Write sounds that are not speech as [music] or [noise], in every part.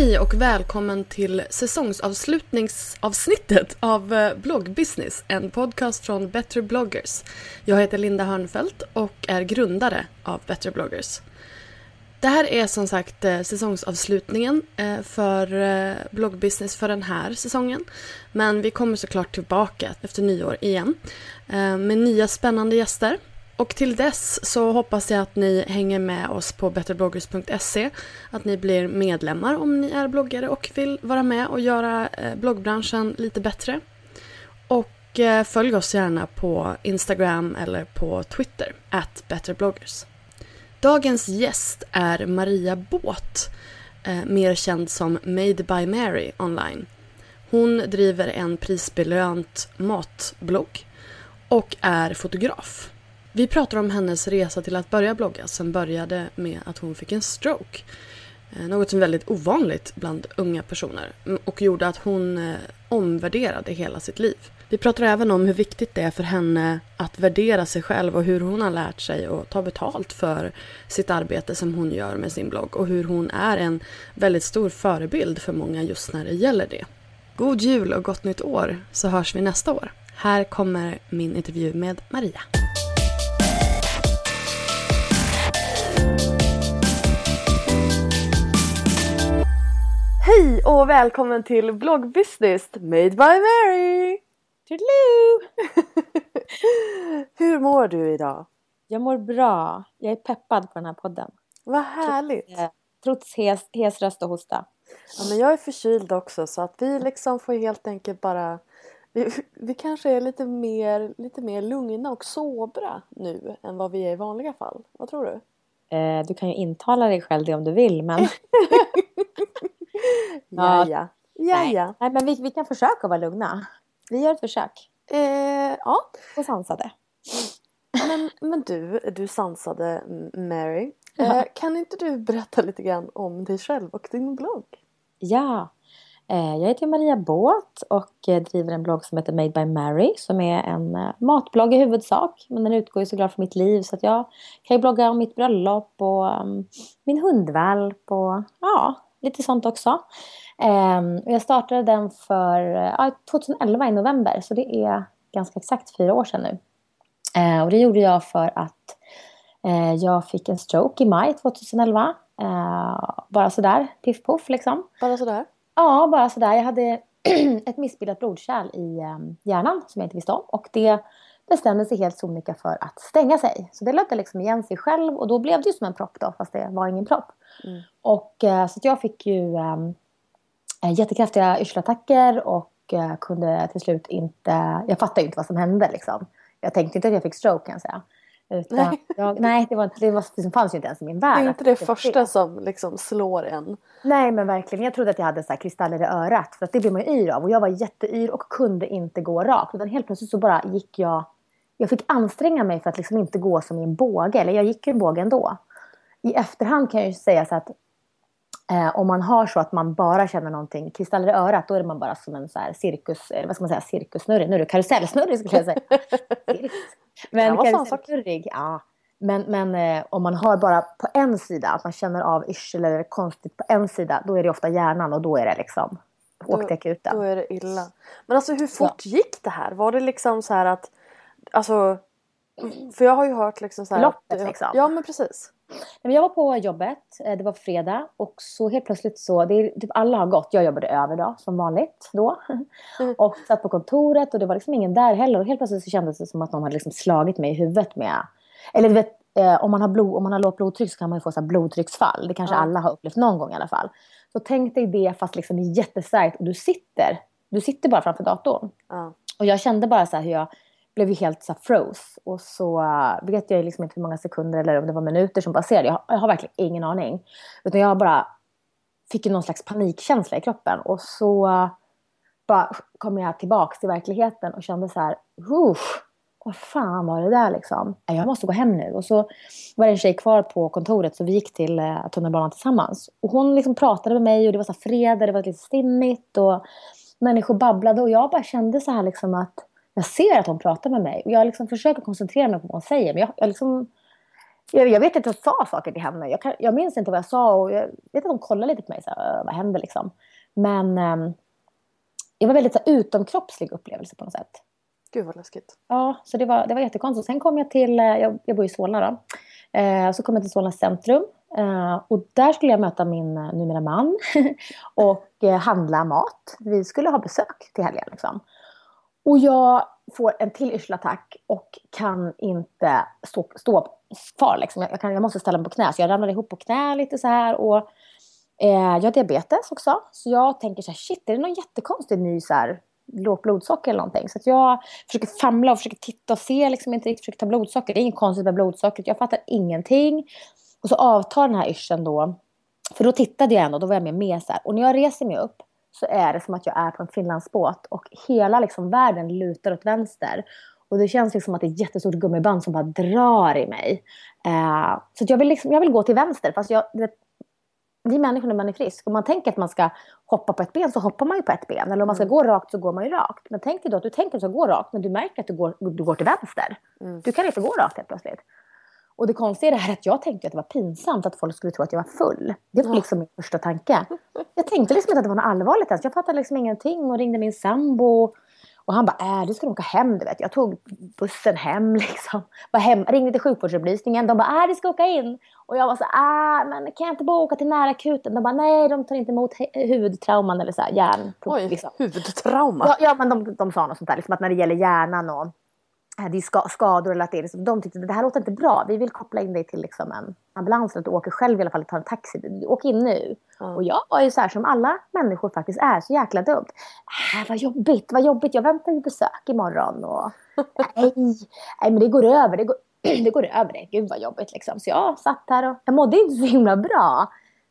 Hej och välkommen till säsongsavslutningsavsnittet av eh, Bloggbusiness, en podcast från Better bloggers. Jag heter Linda Hörnfeldt och är grundare av Better bloggers. Det här är som sagt eh, säsongsavslutningen eh, för bloggbusiness för den här säsongen. Men vi kommer såklart tillbaka efter nyår igen med nya spännande gäster. Och till dess så hoppas jag att ni hänger med oss på betterbloggers.se. Att ni blir medlemmar om ni är bloggare och vill vara med och göra eh, bloggbranschen lite bättre. Och eh, följ oss gärna på Instagram eller på Twitter, at betterbloggers. Dagens gäst är Maria Båt, eh, mer känd som Made by Mary online. Hon driver en prisbelönt matblogg och är fotograf. Vi pratar om hennes resa till att börja blogga som började med att hon fick en stroke. Eh, något som är väldigt ovanligt bland unga personer och gjorde att hon eh, omvärderade hela sitt liv. Vi pratar även om hur viktigt det är för henne att värdera sig själv och hur hon har lärt sig att ta betalt för sitt arbete som hon gör med sin blogg och hur hon är en väldigt stor förebild för många just när det gäller det. God jul och gott nytt år så hörs vi nästa år. Här kommer min intervju med Maria. Hej och välkommen till Bloggbusiness Made by Mary! Toodaloo! [laughs] Hur mår du idag? Jag mår bra. Jag är peppad på den här podden. Vad härligt! Trots, eh, trots hes, hes röst och hosta. Ja, men jag är förkyld också så att vi liksom får helt enkelt bara vi, vi kanske är lite mer, lite mer lugna och sobra nu än vad vi är i vanliga fall. Vad tror du? Eh, du kan ju intala dig själv det om du vill men... [laughs] [laughs] ja, ja. Nej. Nej, men vi, vi kan försöka vara lugna. Vi gör ett försök. Eh, ja. Och sansade. Men, men du, du sansade Mary. Eh, kan inte du berätta lite grann om dig själv och din blogg? Ja. Eh, jag heter Maria Båt och eh, driver en blogg som heter Made by Mary som är en eh, matblogg i huvudsak. Men den utgår ju såklart från mitt liv så att jag kan ju blogga om mitt bröllop och um, min hundvalp och ja, lite sånt också. Um, jag startade den för uh, 2011 i november så det är ganska exakt fyra år sedan nu. Uh, och det gjorde jag för att uh, jag fick en stroke i maj 2011. bara sådär, piff poff liksom. Bara sådär? Ja, bara sådär. Jag hade [clears throat] ett missbildat blodkärl i um, hjärnan som jag inte visste om. Och det bestämde sig helt sonika för att stänga sig. Så det löpte liksom igen sig själv och då blev det ju som en propp då, fast det var ingen propp. Mm. Och uh, så jag fick ju um, jättekraftiga yrselattacker och uh, kunde till slut inte... Jag fattade ju inte vad som hände liksom. Jag tänkte inte att jag fick stroke kan jag säga. Utan Nej. Jag, nej, det, var, inte- det, var, det fanns ju inte ens i min värld. Det är inte det skulle första som liksom slår en. Nej, men verkligen. Jag trodde att jag hade så här kristaller i örat. För att det blir man ju yr av. Och jag var jätteyr och kunde inte gå rakt. Utan helt plötsligt så bara gick jag... Jag fick anstränga mig för att liksom inte gå som i en båge. Eller jag gick ju en båge ändå. I efterhand kan jag ju säga så att eh, om man har så att man bara känner någonting, kristaller i örat, då är man bara som en så här cirkus, eller vad ska man säga, cirkussnurrig. Nu är det karusellsnurrig skulle jag säga. [laughs] Men karusellsnurrig, ja. Men, men eh, om man har bara på en sida, att man känner av yrsel eller konstigt på en sida, då är det ofta hjärnan och då är det liksom, åk till akuten. Då är det illa. Men alltså hur fort gick det här? Var det liksom så här att... Alltså... För jag har ju hört liksom så här... Loppet, liksom. Ja men precis. Men Jag var på jobbet, eh, det var fredag och så helt plötsligt så, det är, typ alla har gått, jag jobbade över då som vanligt då. Mm. Och satt på kontoret och det var liksom ingen där heller och helt plötsligt så kändes det som att någon hade liksom slagit mig i huvudet med, eller du vet, eh, om man har, blod, om man har lågt blodtryck så kan man ju få så blodtrycksfall, det kanske Ja. alla har upplevt någon gång i alla fall. Så tänk dig det fast liksom jättestarkt och du sitter, du sitter bara framför datorn. Ja. Och jag kände bara så här hur jag blev ju helt så froze. Och så eh, vet jag liksom inte hur många sekunder eller om det var minuter som passerade. Jag, har- jag har verkligen ingen aning. Utan jag bara fick någon slags panikkänsla i kroppen. Och så eh, bara kom jag tillbaka till verkligheten och kände så här, Uff, vad fan var det där liksom? Äh, jag måste gå hem nu. Och så var det en tjej kvar på kontoret så vi gick till eh, tunnelbanan tillsammans. Och hon liksom pratade med mig och det var så här fredag, det var lite stimmigt och människor babblade och jag bara kände så här liksom att jag ser att hon pratar med mig och jag liksom försöker koncentrera mig på vad hon säger men jag, jag liksom jag, jag vet inte, jag sa saker till henne. Jag, kan, jag minns inte vad jag sa och jag vet att hon kollade lite på mig. Så här, "Äh, vad händer liksom? Men ehm, det var väldigt så här, utomkroppslig upplevelse på något sätt. Gud vad läskigt. Ja, så det var, det var jättekonstigt. Sen kom jag till, eh, jag, jag bor i Solna då. Eh, så kom jag till Solna centrum. Eh, och där skulle jag möta min eh, numera man [laughs] och eh, handla mat. Vi skulle ha besök till helgen liksom. Och jag får en till yrselattack och kan inte stå, stå kvar. Liksom. Jag, jag, kan, jag måste ställa mig på knä. Så jag ramlar ihop på knä lite så här. Och, eh, jag har diabetes också. Så jag tänker så här, shit, är det någon jättekonstig ny så här, lågt blodsocker eller någonting? Så att jag försöker famla och försöker titta och se liksom inte riktigt, försöker ta blodsocker. Det är inget konstigt med blodsockret. Jag fattar ingenting. Och så avtar den här yrseln då. För då tittade jag ändå, då var jag med, med så här. Och när jag reser mig upp så är det som att jag är på en Finlandsbåt och hela liksom världen lutar åt vänster. Och det känns liksom att det är ett jättestort gummiband som bara drar i mig. Eh, så jag, vill liksom, jag vill gå till vänster. Fast jag, du vet, vi människor när man är frisk. Om man tänker att man ska hoppa på ett ben så hoppar man ju på ett ben. Eller om man ska gå rakt så går man ju rakt. Men tänk dig då att du tänker att du ska gå rakt men du märker att du går, du går till vänster. Du kan inte gå rakt helt plötsligt. Och det konstiga är det här att jag tänkte att det var pinsamt att folk skulle tro att jag var full. Det var liksom min första tanke. Jag tänkte liksom inte att det var något allvarligt ens. Jag fattade liksom ingenting och ringde min sambo. Och han bara, äh, du ska åka hem du vet. Jag tog bussen hem [laughs] liksom. Var hem, ringde till sjukvårdsupplysningen. De bara, äh, du ska åka in. Och jag var så äh, men kan jag inte bara åka till närakuten? De bara, nej de tar inte emot huvudtrauman eller så här, hjärn. Oj, liksom. huvudtrauma. Ja, ja men de, de sa något sånt där, liksom att när det gäller hjärnan och det är ska, skador eller att det är liksom, de tyckte att det här låter inte bra. Vi vill koppla in dig till liksom en ambulans eller att du åker själv i alla fall, tar en taxi. Åk in nu. Och jag var ju så här som alla människor faktiskt är, så jäkla dumt. Äh, vad jobbigt, vad jobbigt, jag väntar ju besök imorgon. Och, [laughs] nej, nej, men det går över, det går, [clears throat] det går över det. Gud vad jobbigt liksom. Så jag satt här och jag mådde inte så himla bra.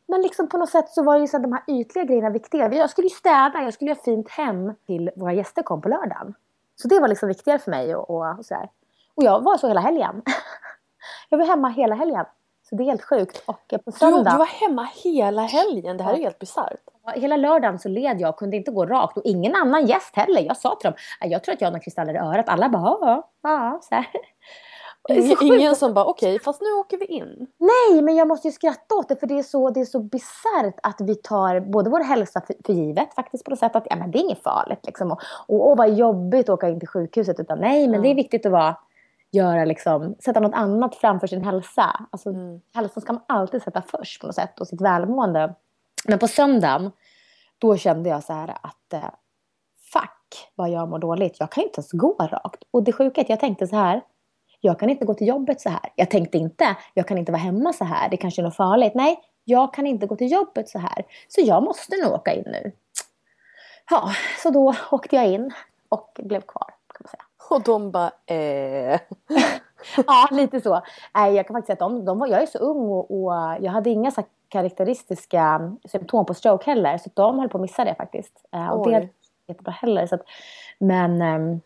Men liksom på något sätt så var ju så de här ytliga grejerna viktiga. Jag skulle ju städa, jag skulle göra fint hem till våra gäster kom på lördagen. Så det var liksom viktigare för mig och, och, och sådär. Och jag var så hela helgen. [laughs] jag var hemma hela helgen. Så det är helt sjukt. Och på Du, söndag, du var hemma hela helgen. Det här är helt bisarrt. hela lördagen så led jag och kunde inte gå rakt. Och ingen annan gäst heller. Jag sa till dem, "Nej, jag tror att jag har några kristaller i örat. Alla bara, ja, ja, ja. Så här. Ingen, som bara okej fast nu åker vi in. Nej, men jag måste ju skratta åt det för det är så, det är så bisarrt att vi tar både vår hälsa för, för givet faktiskt på något sätt att ja, men det är inget farligt liksom. Och, och, och vad jobbigt att åka in till sjukhuset utan nej, men det är viktigt att vara göra liksom, sätta något annat framför sin hälsa. Alltså, Hälsan ska man alltid sätta först på något sätt och sitt välmående. Men på söndagen, då kände jag så här att eh, fuck vad jag mår dåligt. Jag kan inte ens gå rakt. Och det sjuka är att jag tänkte så här, jag kan inte gå till jobbet så här. Jag tänkte inte, jag kan inte vara hemma så här. Det kanske är något farligt. Nej, jag kan inte gå till jobbet så här. Så jag måste nog åka in nu. Ja, så då åkte jag in och blev kvar. Kan man säga. Och de bara eh. [laughs] ja, lite så. Nej, jag kan faktiskt säga att de, de var, jag är så ung och, och jag hade inga så karaktäristiska symptom på stroke heller. Så de höll på att missa det faktiskt. Uh, och det är jättebra heller. Så att, men um,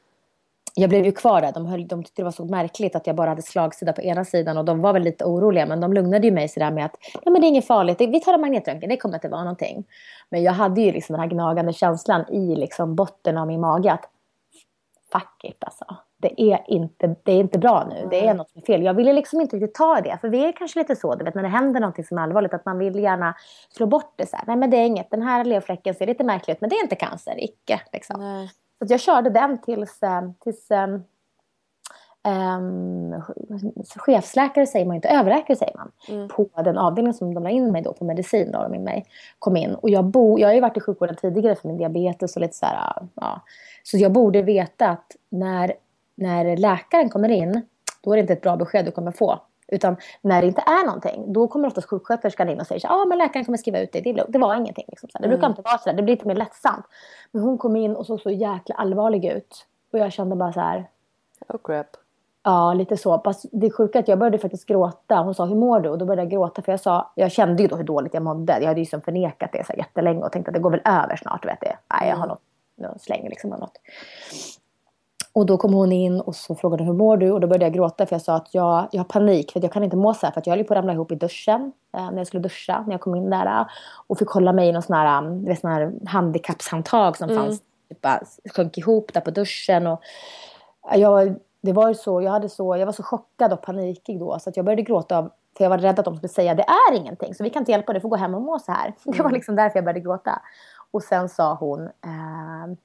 jag blev ju kvar där. De, höll, de tyckte det var så märkligt att jag bara hade slagsida på ena sidan. Och de var väl lite oroliga. Men de lugnade ju mig sådär med att ja, men det är inget farligt. Vi tar en magnetröntgen. Det kommer inte vara någonting. Men jag hade ju liksom den här gnagande känslan i liksom botten av min mage. Att fuck it alltså. Det är inte, det är inte bra nu. Det är något som är fel. Jag ville liksom inte riktigt ta det. För vi är kanske lite så, du vet när det händer något som är allvarligt. Att man vill gärna slå bort det så här. Nej men det är inget. Den här levfläcken ser lite märklig ut. Men det är inte cancer. Icke liksom. Så jag körde den tills, eh, tills um, chefsläkare säger man inte, överläkare säger man. Mm. På den avdelningen som de la in mig då på medicin då, de in mig, kom in. Och jag, bo, jag har ju varit i sjukvården tidigare för min diabetes och lite så här, ja. Så jag borde veta att när, när läkaren kommer in, då är det inte ett bra besked du kommer få. Utan när det inte är någonting, då kommer oftast sjuksköterskan in och säger ja ah, men läkaren kommer skriva ut det, det, det var ingenting. Liksom. Det brukar mm. inte vara så där. det blir lite mer lättsamt. Men hon kom in och såg så jäkla allvarlig ut. Och jag kände bara så här. Oh crap. Ja, lite så. Fast det sjuka är att jag började faktiskt gråta. Hon sa, hur mår du? Och då började jag gråta. För jag sa, jag kände ju då hur dåligt jag mådde. Jag hade ju som förnekat det så jättelänge och tänkte att det går väl över snart. Vet det. Nej, jag har mm. något, någon släng liksom. Något. Och då kom hon in och så frågade hur mår du? Och då började jag gråta för jag sa att jag, jag har panik för jag kan inte må så här. För jag höll på att ramla ihop i duschen eh, när jag skulle duscha. När jag kom in där eh, och fick hålla mig i någon sån här, um, vet, sån här handikappshandtag som mm. fanns. Typ bara sjönk ihop där på duschen. Och jag, det var så, jag, hade så, jag var så chockad och panikig då så att jag började gråta av för jag var rädd att de skulle säga det är ingenting så vi kan inte hjälpa dig, du får gå hem och må så här. Mm. [laughs] Det var mm. liksom därför jag började gråta. Och sen sa hon, eh,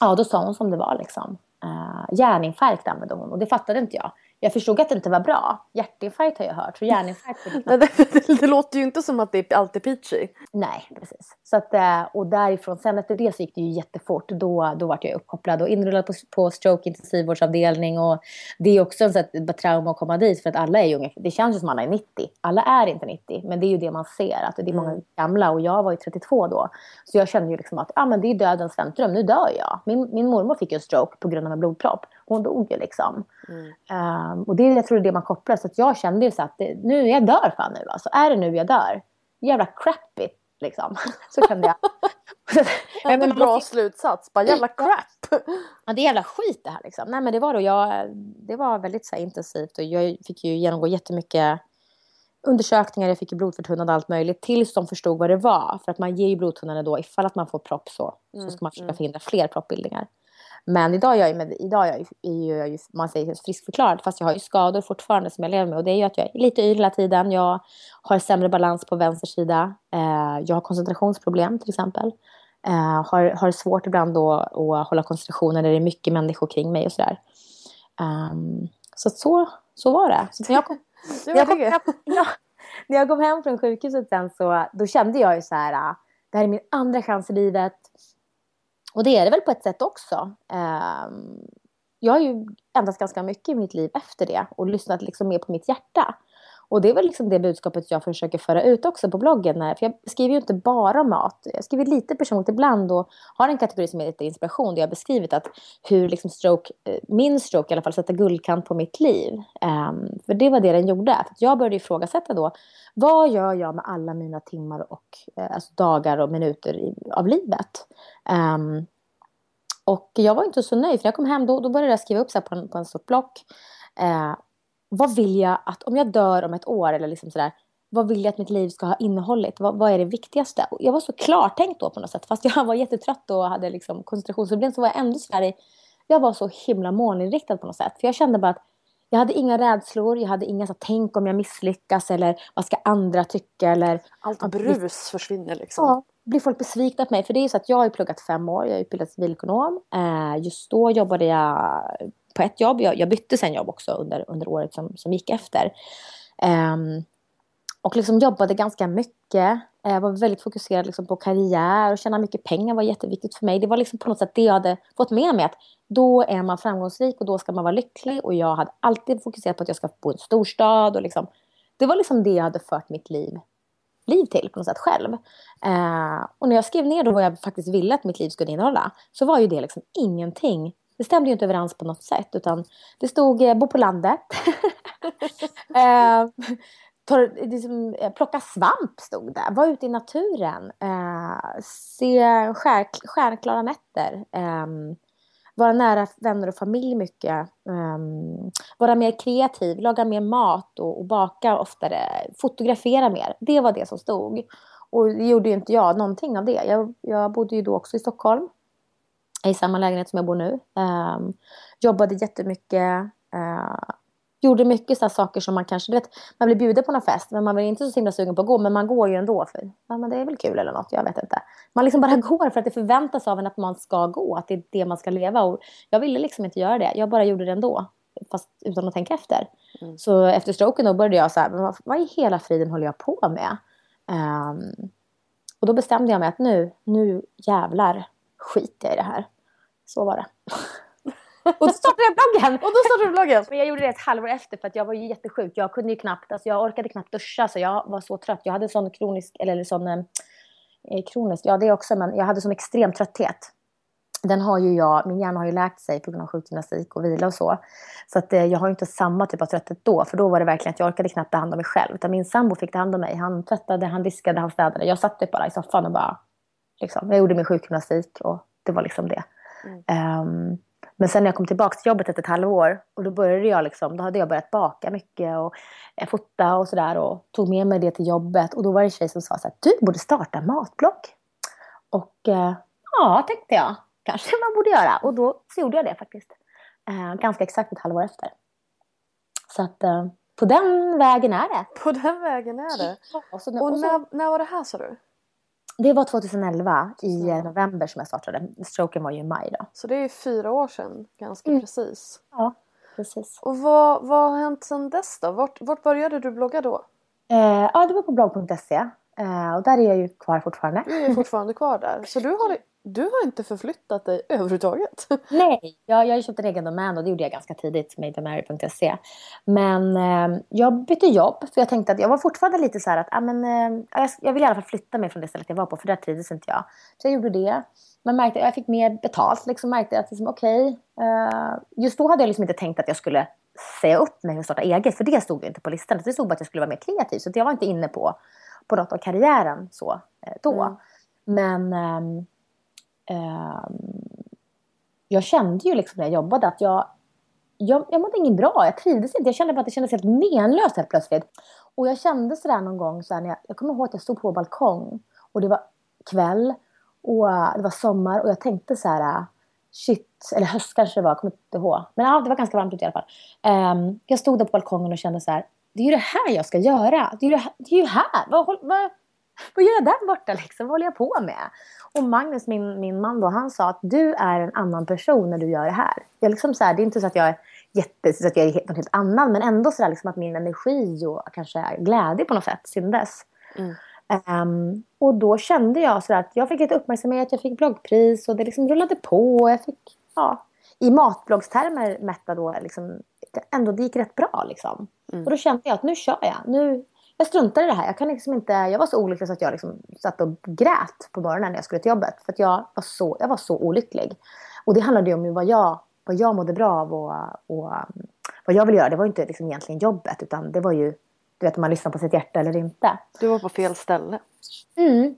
ja då sa hon som det var liksom. Eh, hjärninfarkt använde hon och det fattade inte jag. Jag förstod att det inte var bra. Hjärtinfarkt har jag hört. Så hjärninfarkt det, det, det, låter ju inte som att det är alltid peachy. Nej, precis. Så att, eh, och därifrån, sen efter det så gick det ju jättefort. Då, då var jag uppkopplad och inrullad på, på stroke intensivvårdsavdelning. Och det är också en sån trauma att komma dit för att alla är ju det känns ju som alla är 90. Alla är inte 90, men det är ju det man ser. Att det är många mm. gamla och jag var ju 32 då. Så jag kände ju liksom att ah, men det är dödens väntrum, nu dör jag. Min, min mormor fick en stroke på grund av en blodpropp. Hon dog ju liksom. Mm. Um, och det, jag tror det är det man kopplar. Så jag kände ju så att det, nu, jag dör fan nu alltså. Är det nu jag dör? Jävla crappy liksom. [laughs] Så kände jag. [laughs] en bra slutsats. Bara jävla crap. [laughs] ja, det är jävla skit det här liksom. Nej men det var då jag, det var väldigt så här, intensivt och jag fick ju genomgå jättemycket undersökningar, jag fick ju blodförtunnande och allt möjligt tills de förstod vad det var. För att man ger ju blodtunnande då ifall att man får propp så, så ska man försöka mm. förhindra fler proppbildningar. Men idag är jag, med, idag är jag, ju, man säger friskförklarad fast jag har ju skador fortfarande som jag lever med. Och det är ju att jag är lite yr hela tiden. Jag har sämre balans på vänster sida. Eh, jag har koncentrationsproblem till exempel. Eh, har, har svårt ibland då att hålla koncentrationen när det är mycket människor kring mig och sådär. Um, så, så så var det. Så när jag kom, [laughs] var jag kom [laughs] ja, när jag kom hem från sjukhuset sen så då kände jag ju så här. Ah, det här är min andra chans i livet och det är det väl på ett sätt också. Ehm, jag har ju ändrats ganska mycket i mitt liv efter det och lyssnat liksom mer på mitt hjärta. Och det är väl liksom det budskapet jag försöker föra ut också på bloggen. För jag skriver ju inte bara om mat. Jag skriver lite personligt ibland och har en kategori som är lite inspiration där jag har beskrivit att hur liksom stroke, eh, min stroke i alla fall sätter guldkant på mitt liv. Um, för det var det den gjorde. För jag började ifrågasätta då, vad gör jag med alla mina timmar och eh, alltså dagar och minuter i, av livet? Um, och jag var inte så nöjd, för när jag kom hem då, då började jag skriva upp så på, en, på en stort block. Eh, vad vill jag att, om jag dör om ett år eller liksom sådär, vad vill jag att mitt liv ska ha innehållit? Vad, vad är det viktigaste? Jag var så klartänkt då på något sätt. Fast jag [laughs] var jättetrött och hade liksom koncentrationsproblem så var jag ändå sådär jag var så himla målinriktad på något sätt. För jag kände bara att jag hade inga rädslor, jag hade inga så tänk om jag misslyckas eller vad ska andra tycka eller... Allt brus blir, försvinner liksom. Ja, blir folk besvikna på mig? För det är ju så att jag har pluggat fem år, jag är utbildad civilekonom. Eh, just då jobbade jag på ett jobb. Jag, jag bytte sen jobb också under, under året som, som gick efter. Um, och liksom jobbade ganska mycket. Jag var väldigt fokuserad liksom på karriär och tjäna mycket pengar var jätteviktigt för mig. Det var liksom på något sätt det jag hade fått med mig. Att då är man framgångsrik och då ska man vara lycklig. Och jag hade alltid fokuserat på att jag ska bo i en storstad. Och liksom, det var liksom det jag hade fört mitt liv, liv till på något sätt själv. Eh, och när jag skrev ner då vad jag faktiskt ville att mitt liv skulle innehålla. Så var ju det liksom ingenting det stämde ju inte överens på något sätt utan det stod eh, bo på landet. [laughs] eh, tar, liksom, plocka svamp stod det. Var ute i naturen. Eh, se skär, stjärnklara nätter. Eh, vara nära vänner och familj mycket. Um, vara mer kreativ, laga mer mat och, och, baka oftare. Fotografera mer. Det var det som stod. Och det gjorde ju inte jag någonting av det. Jag, jag bodde ju då också i Stockholm. I samma lägenhet som jag bor nu. Um, jobbade jättemycket. Uh, gjorde mycket så saker som man kanske, du vet, man blir bjuden på någon fest men man var inte så himla sugen på att gå men man går ju ändå för ja, men det är väl kul eller något, jag vet inte. Man liksom bara [laughs] går för att det förväntas av en att man ska gå, att det är det man ska leva och jag ville liksom inte göra det, jag bara gjorde det ändå fast utan att tänka efter. Mm. Så efter stroken då började jag så här, vad, vad i hela friden håller jag på med? Um, och då bestämde jag mig att nu, nu jävlar skiter jag i det här. Så var det. [laughs] Och då startade jag bloggen! och då startade du bloggen! Men jag gjorde det ett halvår efter för att jag var ju jättesjuk. Jag kunde ju knappt, alltså jag orkade knappt duscha så jag var så trött. Jag hade sån kronisk, eller sån eh, eh, kronisk, ja det också, men jag hade sån extrem trötthet. Den har ju jag, min hjärna har ju läkt sig på grund av sjukgymnastik och vila och så. Så att eh, jag har ju inte samma typ av trötthet då, för då var det verkligen att jag orkade knappt ta hand om mig själv. Utan min sambo fick ta hand om mig. Han tvättade, han diskade, han städade. Jag satt typ bara i soffan och bara, liksom, jag gjorde min sjukgymnastik och det var liksom det. Mm. Um, men sen när jag kom tillbaka till jobbet efter ett halvår och då började jag liksom, då hade jag börjat baka mycket och eh, fota och sådär och tog med mig det till jobbet och då var det en tjej som sa så här, du borde starta matblogg. Och eh, ja, tänkte jag, kanske man borde göra och då så gjorde jag det faktiskt. Eh, ganska exakt ett halvår efter. Så att eh, på den vägen är det. På den vägen är det. och, så, och, och så, när, när var det här sa du? Det var 2011 i november som jag startade. Stroken var ju i maj då. Så det är fyra år sedan, ganska mm. precis. Ja, precis. Och vad, vad har hänt sedan dess då? Vart, vart började du blogga då? Eh, ja, det var på blogg.se. Eh, och där är jag ju kvar fortfarande. Du är fortfarande kvar där. Så du har du har inte förflyttat dig [laughs] överhuvudtaget? Nej, jag, jag köpt en egen domän och det gjorde jag ganska tidigt, madebymary.se. Men eh, jag bytte jobb för jag tänkte att jag var fortfarande lite så här att ah, men, eh, jag, jag vill i alla fall flytta mig från det stället jag var på för där trivdes inte jag. Så jag gjorde det. Man märkte jag fick mer betalt. Liksom märkte att liksom, okej, okay, eh, just då hade jag liksom inte tänkt att jag skulle säga upp mig och starta eget för det stod inte på listan. Det stod bara att jag skulle vara mer kreativ så jag var inte inne på, på något av karriären så eh, då. Mm. Men ehm, eh, Ehm, jag kände ju liksom när jag jobbade att jag, jag, jag mådde inget bra. Jag trivdes inte. Jag kände bara att det kändes helt menlöst helt plötsligt. Och jag kände sådär någon gång, så när jag, jag kommer ihåg att jag stod på balkong och det var kväll och det var sommar och jag tänkte så här shit, eller höst kanske det var, jag kommer inte ihåg. Men ja, det var ganska varmt ute i alla fall. Um, jag stod där på balkongen och kände så här, det är ju det här jag ska göra. Det är ju, det här, det är ju här. Vad, vad, vad gör jag där borta liksom? Vad håller jag på med? Och Magnus, min, min man då, han sa att du är en annan person när du gör det här. Jag liksom så här, det är inte så att jag är jätte, så att jag är något helt annan, men ändå så där liksom att min energi och kanske glädje på något sätt syndes. Mm. Um, och då kände jag så att jag fick lite uppmärksamhet, jag fick bloggpris och det liksom rullade på. Jag fick, ja, i matbloggstermer mätta då, liksom, ändå det gick rätt bra. Liksom. Mm. Och då kände jag att nu kör jag. Nu, jag struntade i det här. Jag, kan liksom inte, jag var så olycklig så att jag liksom satt och grät på morgonen när jag skulle till jobbet. För att jag var så, jag var så olycklig. Och det handlade ju om vad jag, vad jag mådde bra av och, och vad jag ville göra. Det var ju inte liksom egentligen jobbet utan det var ju du vet om man lyssnar på sitt hjärta eller inte. Du var på fel ställe. Mm.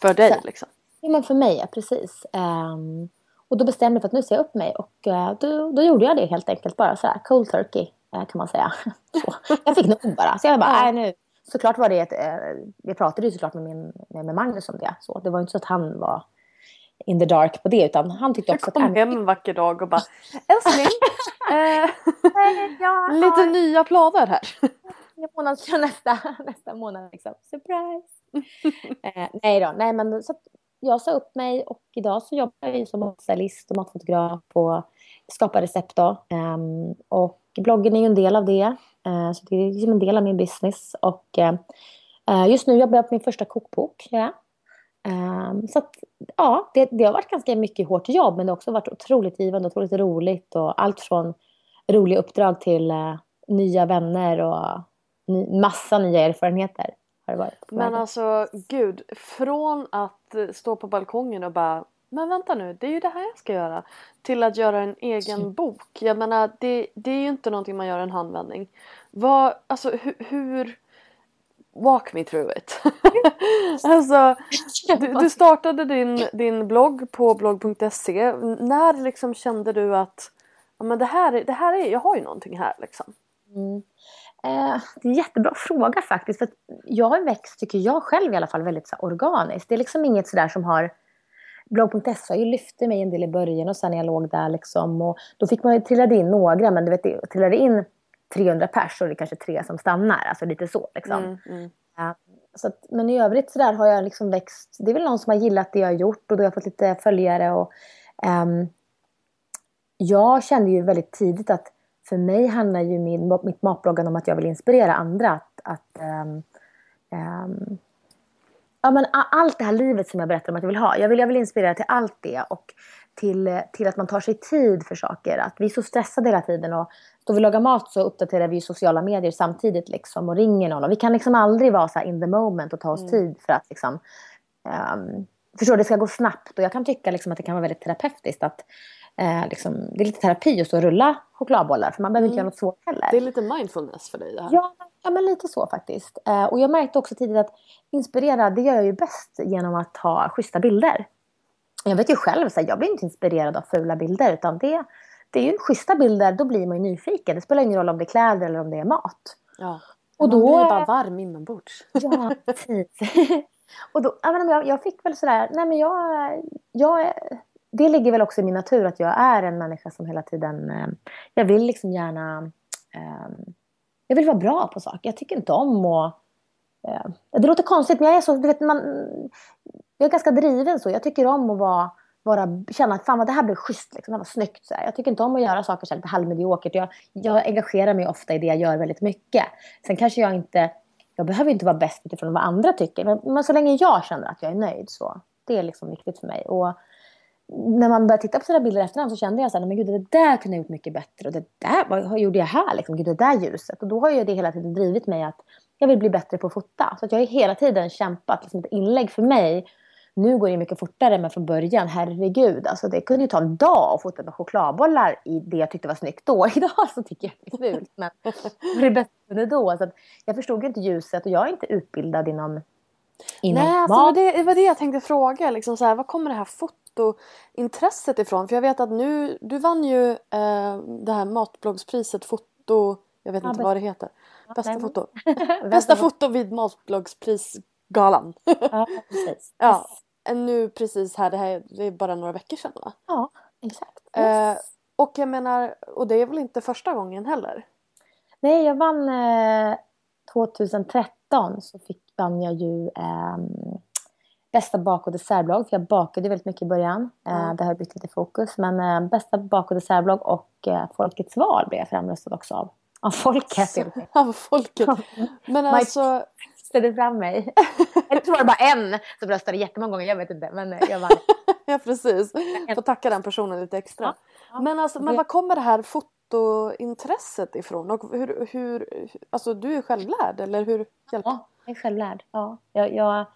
För dig så, liksom? Ja men för mig, ja, precis. Um, och då bestämde jag för att nu ser jag upp mig och uh, då, då gjorde jag det helt enkelt bara så här cold turkey uh, kan man säga. [laughs] Så. Jag fick nog bara. Så jag bara, nej nu, såklart var det ett, eh, jag pratade ju såklart med, min, med Magnus om det. Så det var inte så att han var in the dark på det utan han tyckte också att... Jag kom hem en vacker dag och bara Älskling, [laughs] eh, ja, [laughs] lite nya planer här. [laughs] Månadslön nästa, nästa månad liksom. Surprise! eh, nej då, nej men så jag sa upp mig och idag så jobbar jag som matstylist och matfotograf och skapar recept då. Um, och bloggen är ju en del av det. Uh, så det är liksom en del av min business. Och uh, just nu jobbar jag på min första kokbok. Ja. Um, så att, ja, det, det, har varit ganska mycket hårt jobb men det har också varit otroligt givande, otroligt roligt och allt från roliga uppdrag till nya vänner och ny, massa nya erfarenheter. Har det varit men alltså gud, från att stå på balkongen och bara men vänta nu, det är ju det här jag ska göra. Till att göra en egen bok. Jag menar, det, det är ju inte någonting man gör en handvändning. Vad, alltså hur, hur Walk me through it. [laughs] alltså, du, du, startade din, din blogg på blogg.se. När liksom kände du att ja, men det, här, det här är, jag har ju någonting här liksom? Mm. Eh, det är en jättebra fråga faktiskt. För jag har växt, tycker jag själv i alla fall, väldigt så organiskt. Det är liksom inget sådär som har... Blogg.se har lyft mig en del i början och sen när jag låg där liksom. Och då fick man ju trillade in några, men du vet, det trillade in 300 pers och det är kanske tre som stannar. Alltså lite så liksom. Mm, mm. Ja, så att, men i övrigt så där har jag liksom växt. Det är väl någon som har gillat det jag har gjort och då har jag fått lite följare. Och, um, jag kände ju väldigt tidigt att för mig handlar ju min, mitt matbloggande om att jag vill inspirera andra. Att, att um, um, ja, men allt det här livet som jag berättar om att jag vill ha. Jag vill, jag vill inspirera till allt det. Och till, till att man tar sig tid för saker. Att vi är så stressade hela tiden. Och då vi lagar mat så uppdaterar vi sociala medier samtidigt liksom, och ringer någon. Och vi kan liksom aldrig vara så in the moment och ta oss mm. tid för att liksom, um, förstå, det ska gå snabbt. Och jag kan tycka liksom, att det kan vara väldigt terapeutiskt att eh, liksom, det är lite terapi att stå och rulla chokladbollar för man behöver mm. inte göra något svårt heller. Det är lite mindfulness för dig det här. Ja, ja men lite så faktiskt. Eh, och jag märkte också tidigt att inspirera, det gör jag ju bäst genom att ha schyssta bilder. Jag vet ju själv, så här, jag blir inte inspirerad av fula bilder utan det, det är ju schyssta bilder, då blir man ju nyfiken. Det spelar ingen roll om det är kläder eller om det är mat. Ja, och då, man blir bara varm inombords. [laughs] Ja, precis. [laughs] och då, jag, jag fick väl sådär, nej men jag, jag, det ligger väl också i min natur att jag är en människa som hela tiden, eh, jag vill liksom gärna, eh, jag vill vara bra på saker. Jag tycker inte om att eh, det låter konstigt men jag är så, du vet man, jag är ganska driven så. Jag tycker om att vara, vara, känna att fan vad det här blev schysst, liksom, det var snyggt. Så här. Jag tycker inte om att göra saker så lite halvmediokert. Jag, jag engagerar mig ofta i det jag gör väldigt mycket. Sen kanske jag inte, jag behöver inte vara bäst utifrån vad andra tycker. Men, men så länge jag känner att jag är nöjd så. Det är liksom viktigt för mig. Och när man började titta på sådana bilder efterhand så kände jag så här, men gud det där kunde jag gjort mycket bättre. Och det där, vad gjorde jag här liksom? Gud det där ljuset. Och då har ju det hela tiden drivit mig att jag vill bli bättre på att fota. Så att jag har hela tiden kämpat. Liksom ett inlägg för mig nu går det mycket fortare, men från början, herregud. Alltså det kunde ju ta en dag att fota med chokladbollar i det jag tyckte var snyggt då. [laughs] Idag så tycker jag att det är fult, men det var det bästa då. Så jag förstod ju inte ljuset och jag är inte utbildad inom, inom Nej, alltså, det var det jag tänkte fråga. Liksom så här, var kommer det här fotointresset ifrån? För jag vet att nu, du vann ju eh, det här matbloggspriset foto, jag vet ja, inte vad det heter. Bästa nej, foto. [laughs] [laughs] Bästa foto vid matbloggsprisgalan. [laughs] ja, precis. ja nu precis här, det här det är bara några veckor sedan va? Ja, exakt. Eh, och jag menar, och det är väl inte första gången heller? Nej, jag vann eh, 2013 så fick, vann jag ju eh, bästa bak och dessertblogg, för jag bakade väldigt mycket i början. Mm. det har bytt lite fokus, men eh, bästa bak och dessertblogg och eh, Folkets val blev jag framröstad också av. Av folket. Av folket. Men alltså röstade fram mig. [laughs] Eller så var det bara en som röstade jättemånga gånger, jag vet inte. Men jag vann. [laughs] ja precis, får tacka den personen lite extra. Ja, ja. Men, alltså, men var kommer det här fotointresset ifrån? Och hur, hur, alltså du är självlärd eller hur? Hjälp? Ja, jag är självlärd. Ja, jag, jag,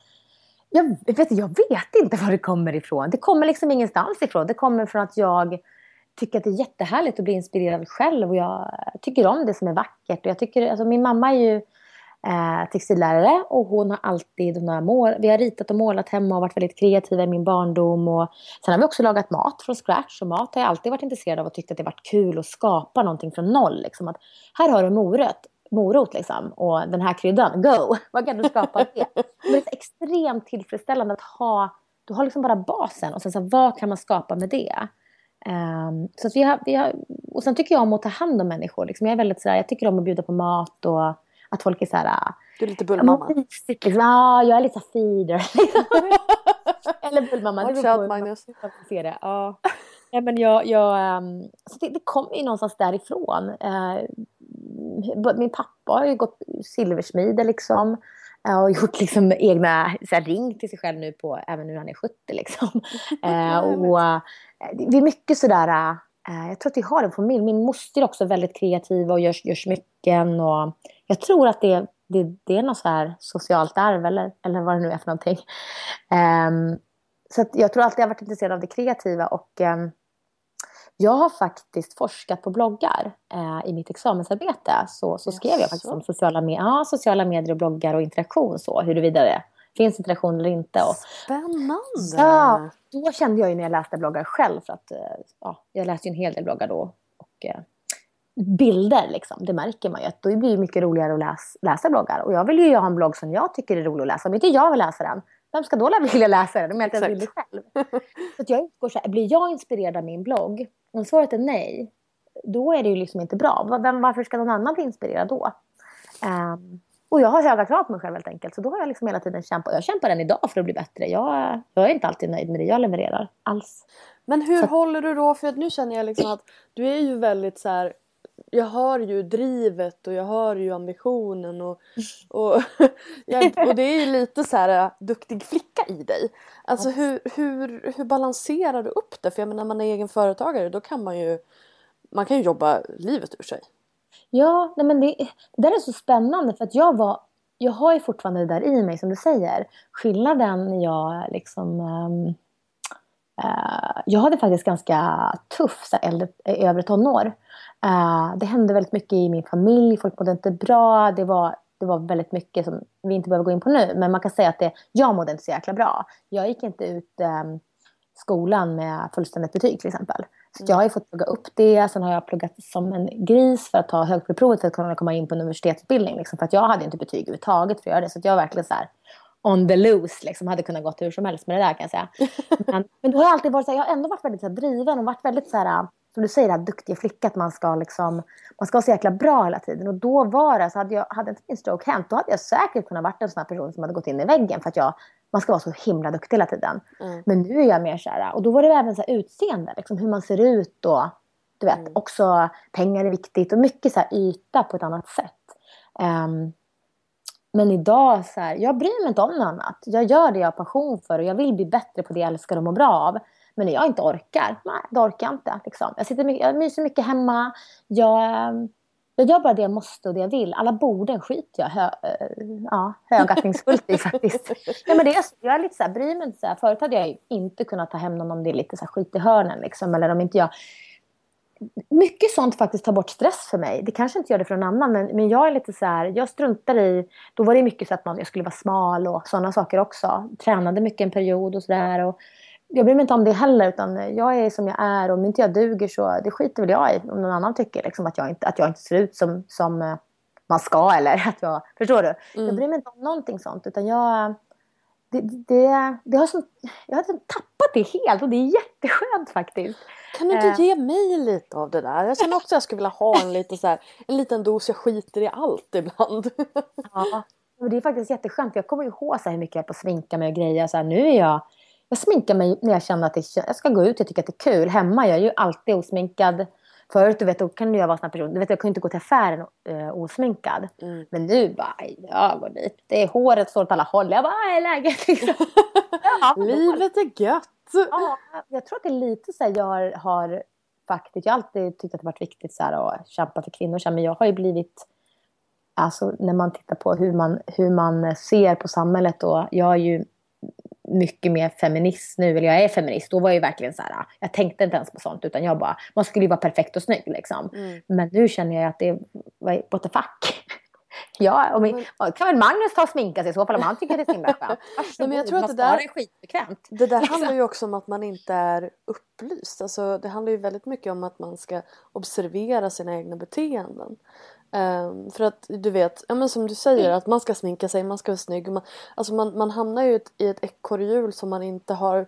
jag, vet, jag vet inte var det kommer ifrån. Det kommer liksom ingenstans ifrån. Det kommer från att jag tycker att det är jättehärligt att bli inspirerad själv och jag tycker om det som är vackert. Och jag tycker, alltså min mamma är ju eh, textillärare och hon har alltid, hon har mål, vi har ritat och målat hemma och varit väldigt kreativa i min barndom. Och sen har vi också lagat mat från scratch och mat har jag alltid varit intresserad av och tyckt att det varit kul att skapa någonting från noll. Liksom. Att här har du morot, morot liksom, och den här kryddan, go! [laughs] Vad kan du skapa det? Det är extremt tillfredsställande att ha, du har liksom bara basen och sen så vad kan man skapa med det? Um, så vi har, vi har, och sen tycker jag om att ta hand om människor. Liksom. Jag är väldigt sådär, jag tycker om att bjuda på mat och att folk är så här... Ah, du är lite bullmamma. Liksom. Ja, jag är lite feeder. [laughs] Eller bullmamma. Watch out Magnus. Det. Ja. ja, men jag, jag, um, så det, det kommer ju någonstans därifrån. Uh, min pappa har ju gått silversmide liksom. Och gjort liksom egna, så här, ring till sig själv nu på, även nu när han är 70 liksom. [laughs] Uh, och uh, det är mycket sådär, jag tror att vi har en familj. Min moster är också väldigt kreativ och gör, gör smycken och jag tror att det, det, det är något så här socialt arv eller, eller vad det nu är för någonting. Um, så jag tror alltid jag har varit intresserad av det kreativa och eh, jag har faktiskt forskat på bloggar eh, i mitt examensarbete. Så, så skrev jag faktiskt om sociala, med ja, sociala medier och bloggar och interaktion. Så, huruvida det finns interaktion eller inte. Och, Spännande! Ja, då kände jag ju när jag läste bloggar själv. För att, eh, ja, jag läste ju en hel del bloggar då. Och, eh, bilder, liksom, det märker man ju. Att då blir det mycket roligare att läsa, läsa bloggar. Och jag vill ju ha en blogg som jag tycker är rolig att läsa. Om inte jag vill läsa den, vem ska då [laughs] vilja läsa den om jag inte ens vill det själv? Så jag utgår så här, blir jag inspirerad av min blogg? Om svaret är nej, då är det ju liksom inte bra. Vem, varför ska någon annan bli inspirerad då? Um, och jag har höga krav på mig själv helt enkelt. Så då har jag liksom hela tiden kämpat. Jag kämpar än idag för att bli bättre. Jag, jag är inte alltid nöjd med det jag levererar alls. Men hur Så- håller du då? För nu känner jag liksom att du är ju väldigt så här. Jag hör ju drivet och jag hör ju ambitionen och, [laughs] och, [laughs] jag, och det är ju lite så här äh, duktig flicka i dig. Alltså hur, hur, hur balanserar du upp det? För jag menar när man är egen företagare då kan man ju man kan ju jobba livet ur sig. Ja, nej men det, det där är så spännande för att jag var jag har ju fortfarande det där i mig som du säger. Skillnaden när jag liksom eh, Eh, jag hade faktiskt ganska tuff så äldre, eh, övre tonår. Eh, det hände väldigt mycket i min familj, folk mådde inte bra. Det var, det var väldigt mycket som vi inte behöver gå in på nu. Men man kan säga att det, jag mådde inte så jäkla bra. Jag gick inte ut ehm, skolan med fullständigt betyg till exempel. Så jag har ju fått plugga upp det. Sen har jag pluggat som en gris för att ta högskoleprovet för att kunna komma in på en universitetsutbildning. Liksom, för att jag hade inte betyg överhuvudtaget för att göra det. Så att jag var verkligen så här on the loose. Liksom, hade kunnat gå hur som helst med det där kan jag säga. [laughs] Men, men då har jag alltid varit så här, jag har ändå varit väldigt så här, driven och varit väldigt så här, som du säger, det här duktiga flicka, att man ska liksom, man ska vara så jäkla bra hela tiden. Och då var det, så hade, jag, hade inte min stroke hänt, då hade jag säkert kunnat varit en sån här person som hade gått in i väggen för att jag, man ska vara så himla duktig hela tiden. Mm. Men nu är jag mer så här, och då var det även så här utseende, liksom hur man ser ut och du vet, Mm. också pengar är viktigt och mycket så här yta på ett annat sätt. Ehm, men idag, så här, jag bryr mig inte om något annat. Jag gör det jag har passion för och jag vill bli bättre på det jag älskar och mår bra av. Men när jag inte orkar, nej, då orkar jag inte. Liksom. Jag, sitter mycket, jag myser mycket hemma. Jag, jag gör bara det jag måste och det jag vill. Alla borden skiter jag hö, eh, ja, högaktningsfullt i [laughs] faktiskt. Nej, men det är, jag är lite så här, bryr mig inte. Så här. Förut hade jag inte kunnat ta hem någon om det är lite så här skit i hörnen. Liksom, eller om inte jag mycket sånt faktiskt tar bort stress för mig. Det kanske inte gör det för någon annan, men, men jag är lite så här, jag struntar i, då var det mycket så att man, jag skulle vara smal och sådana saker också. Tränade mycket en period och sådär. Jag bryr mig inte om det heller, utan jag är som jag är. Och om inte jag duger så, det skiter väl jag i. Om någon annan tycker liksom, att, jag inte, att jag inte ser ut som, som eh, man ska eller [laughs] att jag, förstår du? Jag bryr mig inte om någonting sånt, utan jag, det, det, det har som, jag har liksom tappat det helt och det är jätteskönt faktiskt. Kan du inte Eh. ge mig lite av det där? Jag känner också att jag skulle vilja ha en, lite så här, en liten dos jag skiter i allt ibland. [laughs] Ja, det är faktiskt jätteskönt. Jag kommer ihåg så här hur mycket jag på att sminka mig och grejer. Så här, nu är jag, jag sminkar mig när jag känner att det, jag ska gå ut och tycker att det är kul. Hemma jag är ju alltid osminkad. Förut du vet, då kan jag vara en sån person. Du vet, jag kunde inte gå till affären uh, osminkad. Mm. Men nu bara, jag går dit. Det är håret står åt alla håll. Jag bara, "Vad är läget? Liksom. [laughs] ja, Livet är gött! Ja, jag tror att det är lite så här, jag har, har faktiskt, jag har alltid tyckt att det varit viktigt så här, att kämpa för kvinnor, så här, men jag har ju blivit, alltså när man tittar på hur man, hur man ser på samhället och jag är ju mycket mer feminist nu, eller jag är feminist, då var jag ju verkligen så här, jag tänkte inte ens på sånt utan jag bara, man skulle ju vara perfekt och snygg liksom. Mm. Men nu känner jag att det what the fuck. [laughs] Ja, och min, kan väl Magnus ta och sminka sig i så fall om han tycker att det är så himla skönt. Nej, men jag tror att det där- är skitbekvämt. Det där Liksom. handlar ju också om att man inte är upplyst. Alltså, det handlar ju väldigt mycket om att man ska observera sina egna beteenden. Ehm, för att du vet, ja, men som du säger, att man ska sminka sig, man ska vara snygg. Man, alltså man, man hamnar ju i ett, i ett ekorrhjul som man inte har